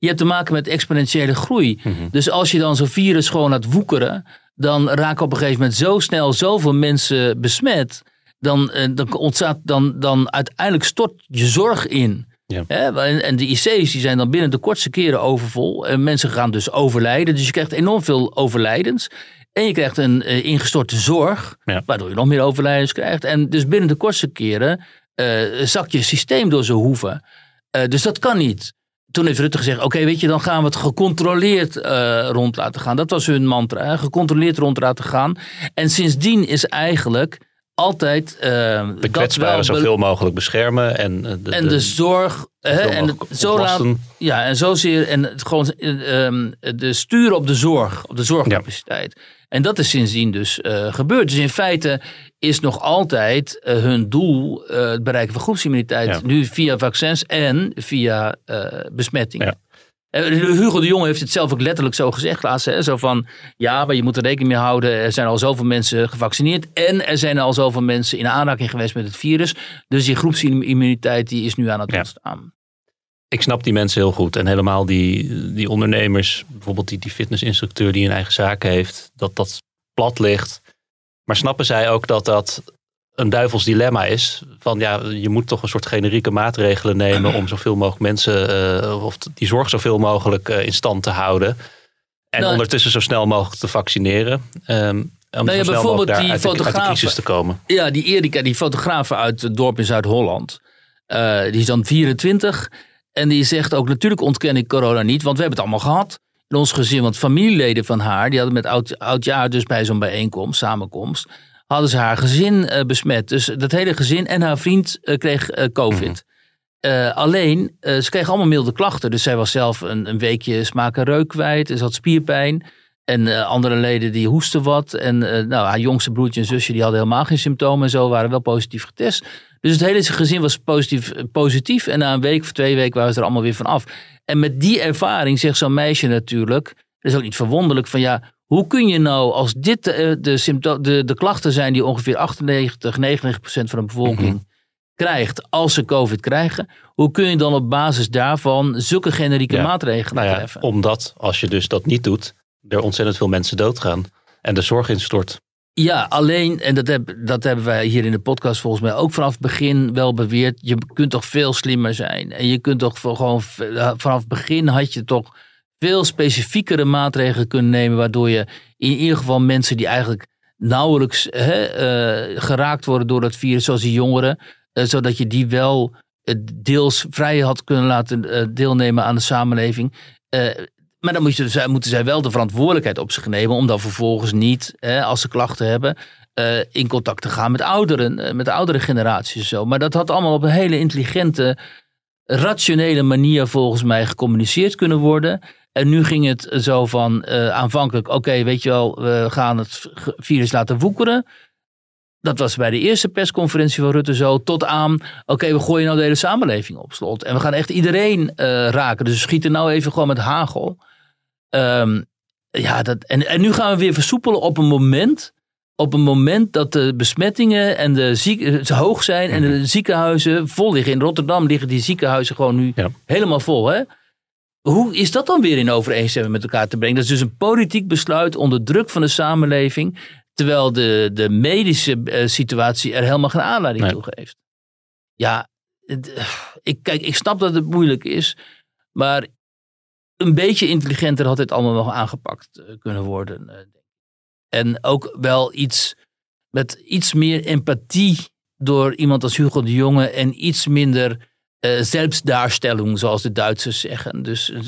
Je hebt te maken met exponentiële groei. Dus als je dan zo'n virus gewoon laat woekeren. Dan raken op een gegeven moment zo snel zoveel mensen besmet. Dan, eh, dan ontstaat dan, dan uiteindelijk stort je zorg in. Ja. En, en de IC's die zijn dan binnen de kortste keren overvol. En mensen gaan dus overlijden. Dus je krijgt enorm veel overlijdens. En je krijgt een eh, ingestorte zorg. Ja. Waardoor je nog meer overlijdens krijgt. En dus binnen de kortste keren eh, zakt je systeem door zijn hoeven. Dus dat kan niet. Toen heeft Rutte gezegd, oké, weet je, dan gaan we het gecontroleerd eh, rond laten gaan. Dat was hun mantra, hè, gecontroleerd rond laten gaan. En sindsdien is eigenlijk altijd eh, de kwetsbaren zoveel mogelijk beschermen en, eh, de, en de zorg. Hè, en het zo laat, ja, en zozeer. En het gewoon eh, ehm, de sturen op de zorg, op de zorgcapaciteit. En dat is sindsdien dus gebeurd. Dus in feite is nog altijd hun doel het bereiken van groepsimmuniteit. Ja. Nu via vaccins en via eh besmetting. Ja. Eh, Hugo de Jonge heeft het zelf ook letterlijk zo gezegd laatst. Hè? Zo van, ja, maar je moet er rekening mee houden. Er zijn al zoveel mensen gevaccineerd. En er zijn al zoveel mensen in aanraking geweest met het virus. Dus die groepsimmuniteit die is nu aan het Ja. ontstaan. ik snap die mensen heel goed. En helemaal die, die ondernemers, bijvoorbeeld die, die fitnessinstructeur die een eigen zaak heeft, dat dat plat ligt. Maar snappen zij ook dat dat een duivels dilemma is? Van ja, je moet toch een soort generieke maatregelen nemen om zoveel mogelijk mensen, eh, of die zorg zoveel mogelijk eh, in stand te houden. En Nou, ondertussen zo snel mogelijk te vaccineren. ehm, om ja, zo snel bijvoorbeeld daar die uit de, uit de fotografen- crisis te komen. Ja, die Erika, die fotograaf uit het dorp in Zuid-Holland. eh, die is dan 24. En die zegt ook, natuurlijk ontken ik corona niet. Want we hebben het allemaal gehad. In ons gezin, want familieleden van haar... die hadden met oud, oudjaar dus bij zo'n bijeenkomst, samenkomst... hadden ze haar gezin eh, besmet. Dus dat hele gezin en haar vriend eh, kreeg eh, covid. Eh, alleen, ze kreeg allemaal milde klachten. Dus zij was zelf een, een weekje smaak en reuk kwijt. En ze had spierpijn. En andere leden die hoesten wat. En nou, haar jongste broertje en zusje die hadden helemaal geen symptomen en zo. Waren wel positief getest. Dus het hele gezin was positief, positief. En na een week of twee weken waren ze er allemaal weer van af. En met die ervaring zegt zo'n meisje natuurlijk. Dat is ook niet verwonderlijk van ja. Hoe kun je nou, als dit eh, de, sympto- de, de klachten zijn die ongeveer 98, 99 procent van de bevolking krijgt als ze COVID krijgen. Hoe kun je dan op basis daarvan zulke generieke Ja. maatregelen Nou ja, treffen? omdat als je dus dat niet doet, er ontzettend veel mensen doodgaan. En de zorg instort. Ja, alleen, en dat, heb, dat hebben wij hier in de podcast volgens mij ook vanaf het begin wel beweerd. Je kunt toch veel slimmer zijn. En je kunt toch gewoon v- vanaf het begin had je toch veel specifiekere maatregelen kunnen nemen. Waardoor je in ieder geval mensen die eigenlijk nauwelijks hè, eh, geraakt worden door dat virus, zoals die jongeren. eh, zodat je die wel eh, deels vrij had kunnen laten deelnemen aan de samenleving. Maar dan moeten zij wel de verantwoordelijkheid op zich nemen om dan vervolgens niet, hè, als ze klachten hebben, in contact te gaan met ouderen, met de oudere generaties en zo. Maar dat had allemaal op een hele intelligente, rationele manier volgens mij gecommuniceerd kunnen worden. En nu ging het zo van eh, aanvankelijk, oké, weet je wel, we gaan het virus laten woekeren. Dat was bij de eerste persconferentie van Rutte zo. Tot aan, oké, we gooien nou de hele samenleving op slot. En we gaan echt iedereen eh, raken. Dus we schieten nou even gewoon met hagel. Ehm, ja, dat, en, en nu gaan we weer versoepelen op een moment. Op een moment dat de besmettingen en de ziek, eh, hoog zijn en de ziekenhuizen vol liggen. In Rotterdam liggen die ziekenhuizen gewoon nu Ja. helemaal vol. Hè? Hoe is dat dan weer in overeenstemming met elkaar te brengen? Dat is dus een politiek besluit onder druk van de samenleving. Terwijl de, de medische eh, situatie er helemaal geen aanleiding Nee. toe geeft. Ja, het, ik, kijk, ik snap dat het moeilijk is. Maar een beetje intelligenter had dit allemaal nog aangepakt eh, kunnen worden. eh. En ook wel iets met iets meer empathie door iemand als Hugo de Jonge en iets minder eh zelfsdaarstelling, zoals de Duitsers zeggen. Dus eh,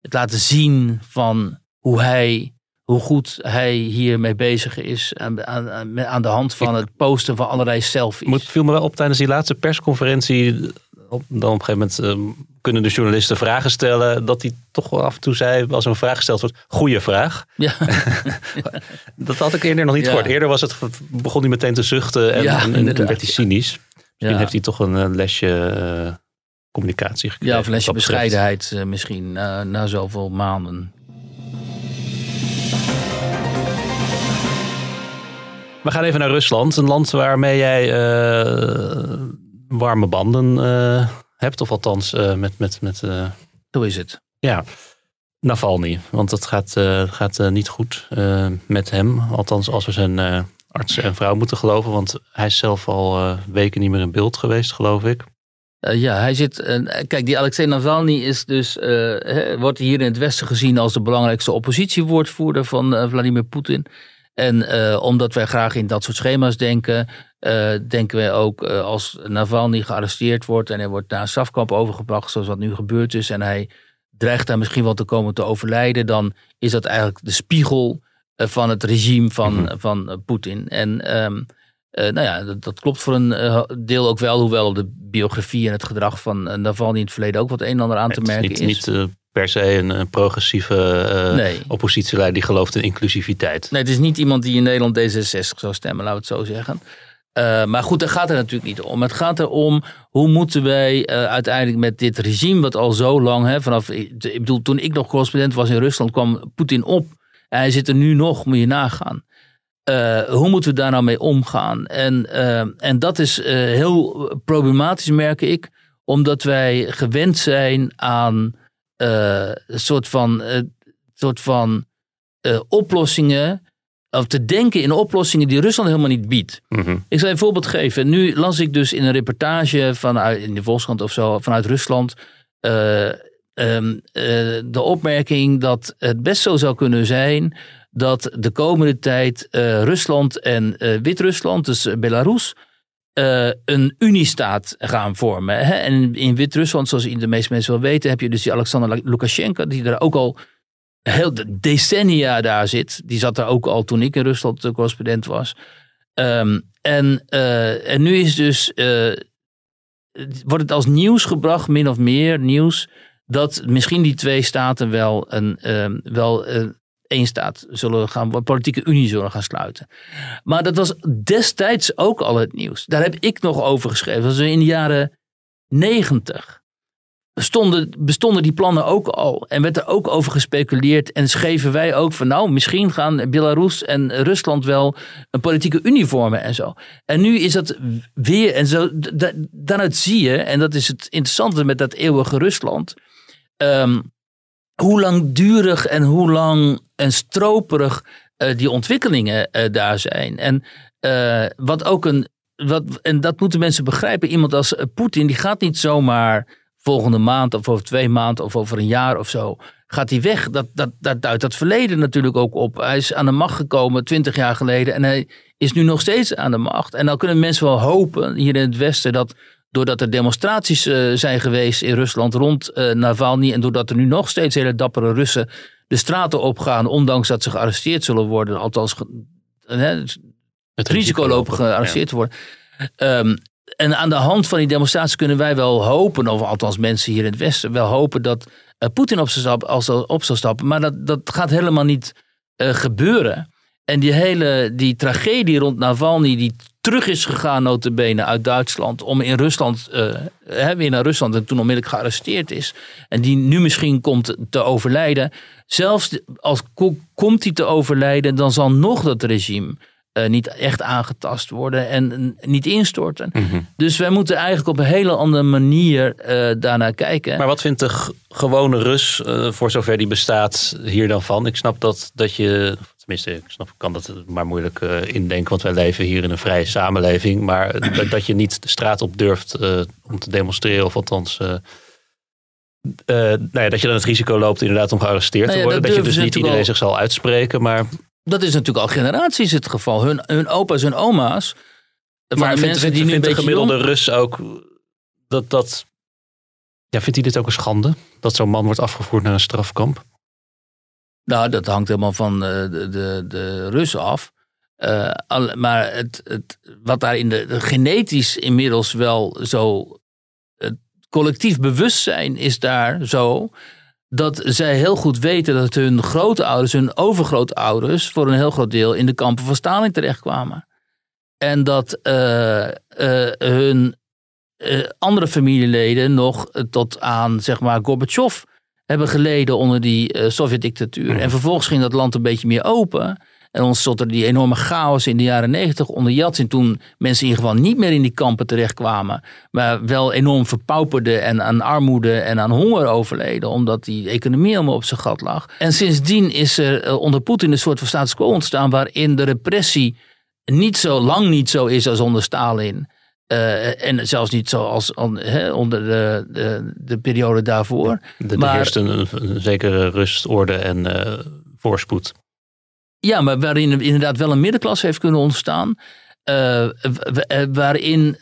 het laten zien van hoe hij, hoe goed hij hiermee bezig is aan, aan, aan- de hand van het posten van allerlei selfies. Het viel me wel op tijdens die laatste persconferentie. Op, dan op een gegeven moment eh, kunnen de journalisten vragen stellen. Dat hij toch wel af en toe zei, als er een vraag gesteld wordt, goede vraag. Ja. Dat had ik eerder nog niet Ja. gehoord. Eerder was het, begon hij meteen te zuchten en, Ja, en, werd hij cynisch. Misschien heeft hij toch een, eh, lesje eh, communicatie gekregen. Ja, of een lesje bescheidenheid eh, misschien na, na zoveel maanden. We gaan even naar Rusland. Een land waarmee jij warme banden hebt. Of althans met, met, met Zo is het. ja, Navalny. Want het gaat, gaat niet goed met hem. Althans als we zijn eh, arts en vrouw moeten geloven. Want hij is zelf al eh, weken niet meer in beeld geweest, geloof ik. Eh, ja, hij zit. eh, kijk, die Alexei Navalny is dus, wordt hier in het Westen gezien als de belangrijkste oppositiewoordvoerder van Vladimir Poetin. En omdat wij graag in dat soort schema's denken, denken wij ook als Navalny gearresteerd wordt en hij wordt naar een strafkamp overgebracht, zoals wat nu gebeurd is, en hij dreigt daar misschien wel te komen te overlijden, dan is dat eigenlijk de spiegel van het regime van, Mhm. van eh, Poetin. En ehm, eh, nou ja, dat, dat klopt voor een eh, deel ook wel, hoewel op de biografie en het gedrag van uh, Navalny in het verleden ook wat een en ander aan te Het is merken niet, is. niet eh, per se een, een progressieve eh, Nee. oppositieleider die gelooft in inclusiviteit. Nee, het is niet iemand die in Nederland D66 zou stemmen, laten we het zo zeggen. Maar goed, daar gaat het natuurlijk niet om. Het gaat erom hoe moeten wij uiteindelijk met dit regime, wat al zo lang, hè, vanaf, ik bedoel, toen ik nog correspondent was in Rusland, kwam Poetin op. Hij zit er nu nog, moet je nagaan. Uh, hoe moeten we daar nou mee omgaan? En, en dat is heel problematisch, merk ik, omdat wij gewend zijn aan een soort van, soort van oplossingen of te denken in oplossingen die Rusland helemaal niet biedt. Mm-hmm. Ik zal een voorbeeld geven. Nu las ik dus in een reportage vanuit in de Volkskrant of zo vanuit Rusland um, uh, de opmerking dat het best zo zou kunnen zijn dat de komende tijd uh, Rusland en Wit-Rusland, dus Belarus, een uniestaat gaan vormen. Hè? En in Wit-Rusland, zoals de meeste mensen wel weten, heb je dus die Alexander Lukashenko, die daar ook al heel decennia daar zit. Die zat daar ook al toen ik in Rusland de correspondent was. Um, en, uh, en nu is dus, uh, wordt het als nieuws gebracht, min of meer nieuws, dat misschien die twee staten wel een, um, wel uh, staat zullen gaan, een politieke unie zullen gaan sluiten. Maar dat was destijds ook al het nieuws. Daar heb ik nog over geschreven. Dat in de jaren negentig stonden, bestonden die plannen ook al. En werd er ook over gespeculeerd. En schreven wij ook van nou, misschien gaan Belarus en Rusland wel een politieke unie vormen en zo. En nu is dat weer, en zo, daaruit zie je, en dat is het interessante met dat eeuwige Rusland. Um, hoe langdurig en hoe lang en stroperig uh, die ontwikkelingen uh, daar zijn. En uh, wat ook een, wat, en dat moeten mensen begrijpen, iemand als Poetin, die gaat niet zomaar volgende maand of over twee maanden of over een jaar of zo gaat hij weg. Dat, dat, dat duidt dat verleden natuurlijk ook op. Hij is aan de macht gekomen twintig jaar geleden en hij is nu nog steeds aan de macht. En dan kunnen mensen wel hopen hier in het Westen dat doordat er demonstraties uh, zijn geweest in Rusland rond uh, Navalny en doordat er nu nog steeds hele dappere Russen de straten opgaan, ondanks dat ze gearresteerd zullen worden, althans het, het risico lopen gearresteerd te ja. worden. Um, en aan de hand van die demonstraties kunnen wij wel hopen, of althans mensen hier in het Westen, wel hopen dat uh, Poetin op, stap, als, op zal stappen. Maar dat, dat gaat helemaal niet gebeuren. En die hele die tragedie rond Navalny, die terug is gegaan notabene uit Duitsland, om in Rusland, uh, weer naar Rusland en toen onmiddellijk gearresteerd is. En die nu misschien komt te overlijden. Zelfs als ko komt hij te overlijden, dan zal nog dat regime uh, niet echt aangetast worden en niet instorten. Mm -hmm. Dus wij moeten eigenlijk op een hele andere manier uh, daarnaar kijken. Maar wat vindt de gewone Rus, uh, voor zover die bestaat, hier dan van? Ik snap dat, dat je, tenminste, ik snap, kan dat maar moeilijk indenken, want wij leven hier in een vrije samenleving. Maar dat, dat je niet de straat op durft om te demonstreren, of althans Uh, nou ja, dat je dan het risico loopt inderdaad om gearresteerd Nou te ja, worden. dat Dat je dus niet iedereen zich zal uitspreken. Maar, Dat is natuurlijk al generaties het geval. Hun, hun opa's en oma's. Maar vindt, mensen vindt, die nu een vindt de beetje gemiddelde jong- Rus ook dat dat... Ja, vindt hij dit ook een schande? Dat zo'n man wordt afgevoerd naar een strafkamp? Nou, dat hangt helemaal van eh, de, de, de Russen af. Eh, maar het, het, wat daar in de, genetisch inmiddels wel zo. Het collectief bewustzijn is daar zo. Dat zij heel goed weten dat hun grootouders, hun overgrootouders. voor een heel groot deel in de kampen van Stalin terechtkwamen. En dat eh, hun andere familieleden nog tot aan, zeg maar, Gorbachev hebben geleden onder die eh, Sovjet-dictatuur. En vervolgens ging dat land een beetje meer open. En ontstond er die enorme chaos in de jaren negentig onder Yeltsin. Toen mensen in ieder geval niet meer in die kampen terechtkwamen. Maar wel enorm verpauperden en aan armoede en aan honger overleden. Omdat die economie helemaal op zijn gat lag. En sindsdien is er eh, onder Poetin een soort van status quo ontstaan. Waarin de repressie niet zo lang niet zo is als onder Stalin. Eh, en zelfs niet zoals on- onder de, de, de periode daarvoor. Er Maar- heerst een, een, zekere rust, orde en eh, voorspoed. Ja, maar waarin inderdaad wel een middenklasse heeft kunnen ontstaan. Eh, waarin,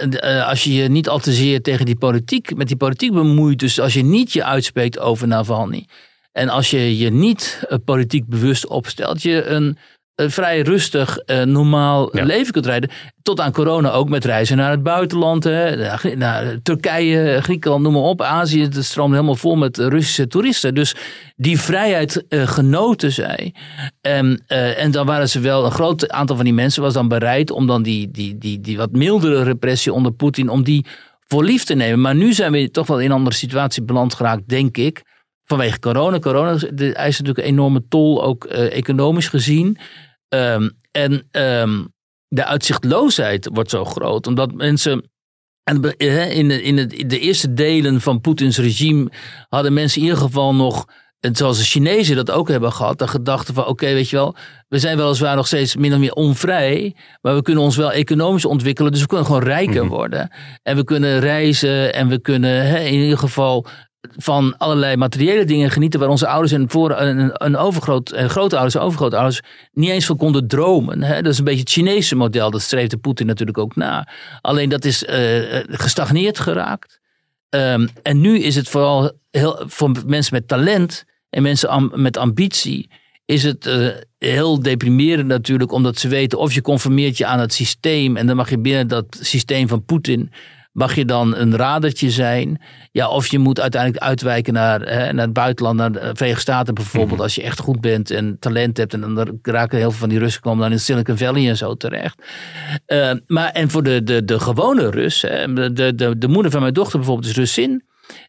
als je je niet al te zeer tegen die politiek, met die politiek bemoeit, dus als je niet je uitspreekt over Navalny. En als je je niet politiek bewust opstelt, je een vrij rustig, eh, normaal Ja. leven kunt rijden. Tot aan corona ook met reizen naar het buitenland. Hè, naar, naar Turkije, Griekenland, noem maar op. Azië, het stroomt helemaal vol met Russische toeristen. Dus die vrijheid eh, genoten zij. En, eh, en dan waren ze wel, een groot aantal van die mensen was dan bereid om dan die, die, die, die wat mildere repressie onder Poetin, om die voor lief te nemen. Maar nu zijn we toch wel in een andere situatie beland geraakt, denk ik. Vanwege corona. Corona de- eist natuurlijk een enorme tol, ook eh, economisch gezien. Ehm, en ehm, de uitzichtloosheid wordt zo groot, omdat mensen. En eh, in de, in het- in de eerste delen van Poetins regime hadden mensen in ieder geval nog, en zoals de Chinezen dat ook hebben gehad, de gedachte van: oké, weet je wel, we zijn weliswaar nog steeds min of meer onvrij, maar we kunnen ons wel economisch ontwikkelen, dus we kunnen gewoon rijker Mhm. worden. En we kunnen reizen en we kunnen hè, in ieder geval van allerlei materiële dingen genieten waar onze ouders en voor een, een overgroot, eh, grootouders en overgrootouders niet eens van konden dromen. Hè? Dat is een beetje het Chinese model, dat streefde Poetin natuurlijk ook na. Alleen dat is eh, eh, gestagneerd geraakt. Ehm, en nu is het vooral heel, voor mensen met talent en mensen met ambitie, is het eh, heel deprimerend natuurlijk, omdat ze weten of je conformeert je aan het systeem en dan mag je binnen dat systeem van Poetin, mag je dan een radertje zijn. Ja, of je moet uiteindelijk uitwijken naar, hè, naar het buitenland, naar de Verenigde Staten bijvoorbeeld, als je echt goed bent en talent hebt. En dan raken heel veel van die Russen komen dan in Silicon Valley en zo terecht. Eh, maar en voor de, de, de gewone Rus, hè, de, de, de moeder van mijn dochter bijvoorbeeld is Russin.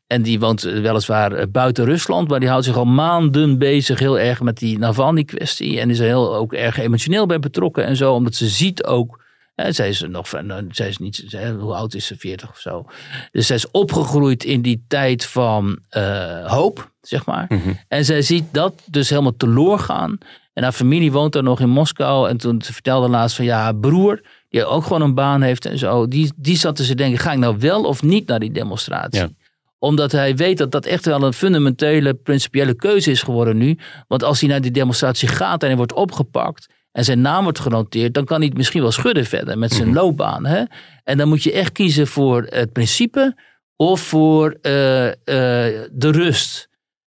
En die woont weliswaar eh, buiten Rusland, maar die houdt zich al maanden bezig heel erg met die Navalny-kwestie. En is er heel ook erg emotioneel bij betrokken en zo, omdat ze ziet ook. Hè, zij is nog, van- nou, zij is niet, zij- hoe oud is ze? 40 of zo. Dus zij is opgegroeid in die tijd van eh, hoop, zeg maar. En zij ziet dat dus helemaal teloor gaan. En haar familie woont daar nog in Moskou. En toen ze vertelde laatst van ja, haar broer, die ook gewoon een baan heeft en zo. Die, die zat dus te denken, ga ik nou wel of niet naar die demonstratie? Ja. Omdat hij weet dat dat echt wel een fundamentele, principiële keuze is geworden nu. Want als hij naar die demonstratie gaat en hij wordt opgepakt en zijn naam wordt genoteerd, dan kan hij het misschien wel schudden verder met zijn loopbaan. Hè? En dan moet je echt kiezen voor het principe of voor eh, eh, de rust.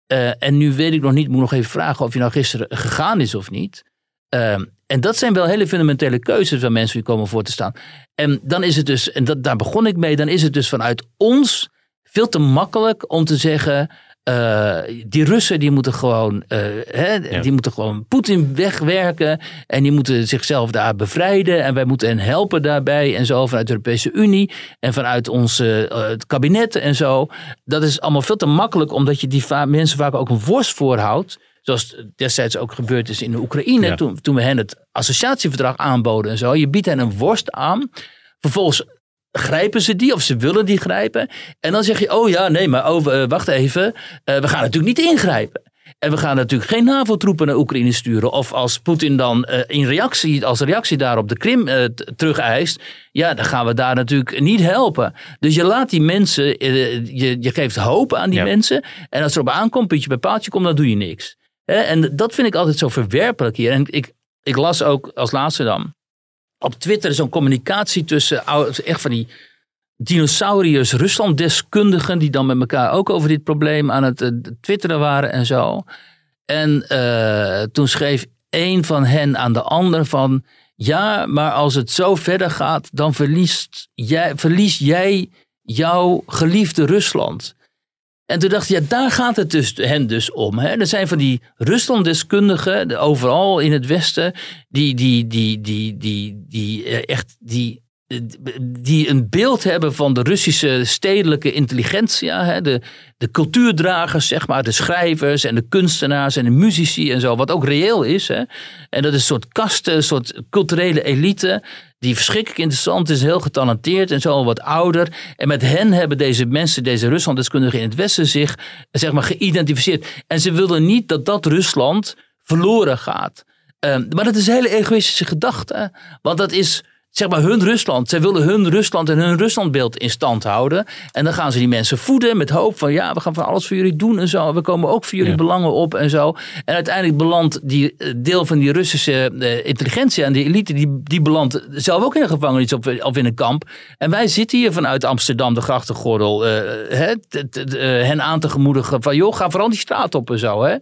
Eh, en nu weet ik nog niet, moet nog even vragen of hij nou gisteren gegaan is of niet. Ehm, en dat zijn wel hele fundamentele keuzes waar mensen die komen voor te staan. En dan is het dus, en dat, daar begon ik mee, dan is het dus vanuit ons veel te makkelijk om te zeggen. Eh, die Russen die moeten gewoon, eh, hè, Ja. die moeten gewoon Poetin wegwerken. En die moeten zichzelf daar bevrijden. En wij moeten hen helpen daarbij. En zo vanuit de Europese Unie. En vanuit ons eh, het kabinet en zo. Dat is allemaal veel te makkelijk. Omdat je die va- mensen vaak ook een worst voorhoudt. Zoals destijds ook gebeurd is in de Oekraïne. Ja. Toen, toen we hen het associatieverdrag aanboden en zo. Je biedt hen een worst aan. Vervolgens grijpen ze die of ze willen die grijpen. En dan zeg je, oh ja, nee, maar oh, eh, wacht even. eh, we gaan natuurlijk niet ingrijpen. En we gaan natuurlijk geen NAVO-troepen naar Oekraïne sturen. Of als Poetin dan uh, in reactie, als reactie daarop de Krim uh, terugeist. Ja, dan gaan we daar natuurlijk niet helpen. Dus je laat die mensen, uh, je, je geeft hoop aan die ja. mensen. En als er op aankomt, puntje bij paaltje komt, dan doe je niks. En dat vind ik altijd zo verwerpelijk hier. En ik, ik las ook als laatste dan op Twitter zo'n communicatie tussen echt van die dinosauriërs Rusland-deskundigen die dan met elkaar ook over dit probleem aan het uh, twitteren waren en zo. En uh, toen schreef een van hen aan de ander van ja, maar als het zo verder gaat, dan verliest jij, verlies jij jouw geliefde Rusland. En toen dacht je, ja, daar gaat het dus, hen dus om. Hè? Er zijn van die Rusland-deskundigen, overal in het Westen, die, die, die, die, die, die, die echt die die een beeld hebben van de Russische stedelijke intelligentia. Hè, de, de cultuurdragers, zeg maar, de schrijvers en de kunstenaars en de muzici en zo. Wat ook reëel is. Hè. En dat is een soort kasten, een soort culturele elite. Die verschrikkelijk interessant is, heel getalenteerd en zo wat ouder. En met hen hebben deze mensen, deze Ruslanddeskundigen in het Westen zich zeg maar, geïdentificeerd. En ze wilden niet dat dat Rusland verloren gaat. Um, maar dat is een hele egoïstische gedachte. Want dat is zeg maar hun Rusland. Zij willen hun Rusland en hun Ruslandbeeld in stand houden. En dan gaan ze die mensen voeden met hoop van ja, we gaan van alles voor jullie doen en zo. We komen ook voor jullie belangen op en zo. En uiteindelijk belandt die eh, deel van die Russische uh, intelligentie en die elite, die, die belandt zelf ook in een gevangenis of, of in een kamp. En wij zitten hier vanuit Amsterdam, de grachtengordel, uh, hè, hen aan te gemoedigen van joh, ga vooral die straat op en zo. Hè.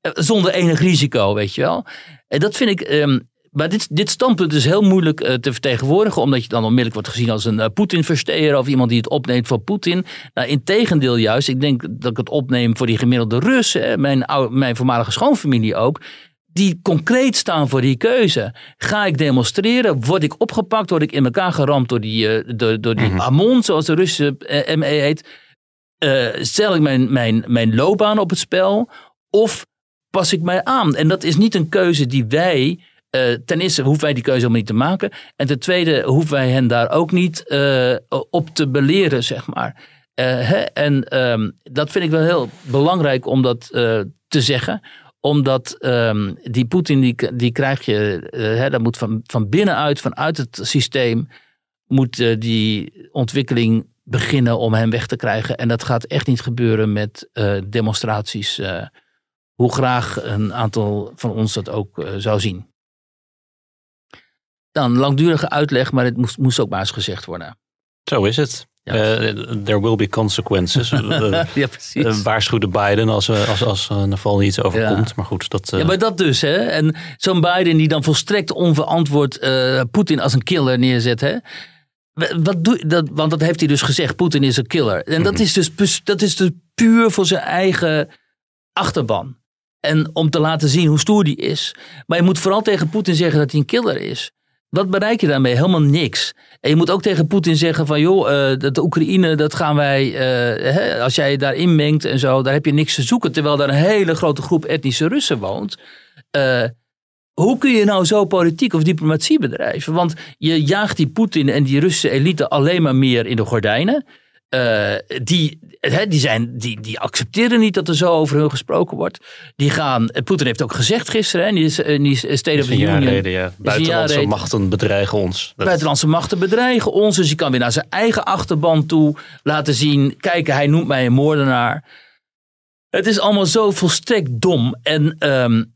Zonder enig risico, weet je wel. En dat vind ik, um, maar dit, dit standpunt is heel moeilijk uh, te vertegenwoordigen, omdat je dan onmiddellijk wordt gezien als een uh, Poetin-versteer of iemand die het opneemt voor Poetin. Nou, integendeel juist, ik denk dat ik het opneem voor die gemiddelde Russen, mijn, mijn voormalige schoonfamilie ook, die concreet staan voor die keuze. Ga ik demonstreren? Word ik opgepakt? Word ik in elkaar geramd door die, uh, door, door die mm Amon, zoals de Russische ME heet? stel ik mijn, mijn, mijn loopbaan op het spel? Of pas ik mij aan? En dat is niet een keuze die wij uh, ten eerste hoeven wij die keuze helemaal niet te maken. En ten tweede hoeven wij hen daar ook niet uh, op te beleren, zeg maar. Uh, hè? En um, dat vind ik wel heel belangrijk om dat te zeggen. Omdat um, die Poetin, die, die krijg je, hè, dat moet van, van binnenuit, vanuit het systeem, moet die ontwikkeling beginnen om hem weg te krijgen. En dat gaat echt niet gebeuren met demonstraties. hoe graag een aantal van ons dat ook zou zien. Dan langdurige uitleg, maar het moest, moest ook maar eens gezegd worden. Zo is het. Ja. Uh, there will be consequences. ja, precies. Uh, waarschuwde Biden als, als, als een val iets overkomt. Ja. Maar goed, dat... Uh... Ja, maar dat dus. Hè? En zo'n Biden die dan volstrekt onverantwoord Poetin als een killer neerzet. Hè? Wat doe, dat, want dat heeft hij dus gezegd. Poetin is een killer. En dat, -hmm. is dus, dat is dus puur voor zijn eigen achterban. En om te laten zien hoe stoer die is. Maar je moet vooral tegen Poetin zeggen dat hij een killer is. Wat bereik je daarmee? Helemaal niks. En je moet ook tegen Poetin zeggen van joh, uh, dat de Oekraïne, dat gaan wij, uh, hè, als jij daarin mengt en zo, daar heb je niks te zoeken. Terwijl daar een hele grote groep etnische Russen woont. Uh, hoe kun je nou zo politiek of diplomatie bedrijven? Want je jaagt die Poetin en die Russische elite alleen maar meer in de gordijnen. Uh, die, he, die, zijn, die, die accepteren niet dat er zo over hun gesproken wordt. Die gaan, Poetin heeft ook gezegd gisteren, hè, die, is, die State of the Union. Reden, ja. Buitenlandse machten bedreigen ons. Buitenlandse machten bedreigen ons. Dus hij kan weer naar zijn eigen achterban toe laten zien. Kijk, hij noemt mij een moordenaar. Het is allemaal zo volstrekt dom. En um,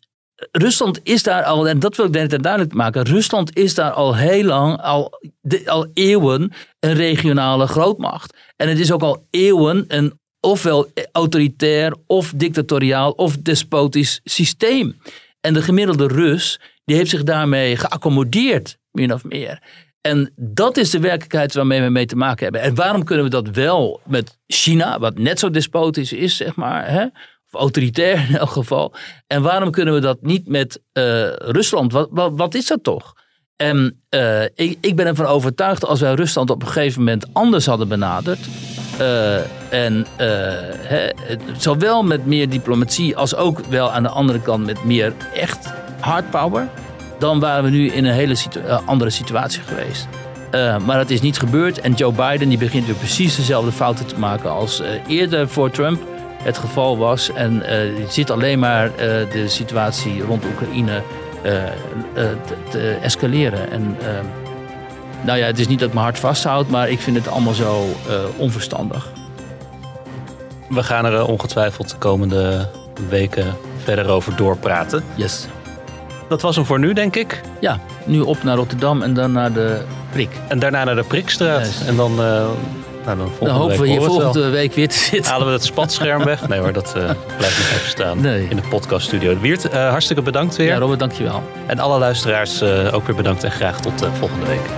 Rusland is daar al, en dat wil ik net duidelijk maken. Rusland is daar al heel lang, al, al eeuwen, een regionale grootmacht. En het is ook al eeuwen een ofwel autoritair, of dictatoriaal, of despotisch systeem. En de gemiddelde Rus, die heeft zich daarmee geaccommodeerd, min of meer. En dat is de werkelijkheid waarmee we mee te maken hebben. En waarom kunnen we dat wel met China, wat net zo despotisch is, zeg maar, hè? of autoritair in elk geval. En waarom kunnen we dat niet met uh, Rusland? Wat, wat, wat, is dat toch? En uh, ik, ben ervan overtuigd als wij Rusland op een gegeven moment anders hadden benaderd. Uh, en hè, zowel met meer diplomatie als ook wel aan de andere kant met meer echt hard power. Dan waren we nu in een hele andere situatie geweest. maar dat is niet gebeurd. En Joe Biden die begint weer precies dezelfde fouten te maken als eerder voor Trump. het geval was. En ziet alleen maar de situatie rond Oekraïne te, te, escaleren. En nou ja, het is niet dat mijn hart vasthoudt, maar ik vind het allemaal zo onverstandig. We gaan er ongetwijfeld de komende weken verder over doorpraten. Yes. Dat was hem voor nu, denk ik. Ja, nu op naar Rotterdam en dan naar de Prik. En daarna naar de Prikstraat. Yes. En dan, uh, nou, dan, dan hopen we hier volgende week weer te zitten. Halen we het spatscherm weg? Nee hoor, dat uh, blijft nog even staan nee. in de podcaststudio. Wiert, uh, hartstikke bedankt weer. Ja, Robert, dankjewel. En alle luisteraars ook weer bedankt en graag tot volgende week.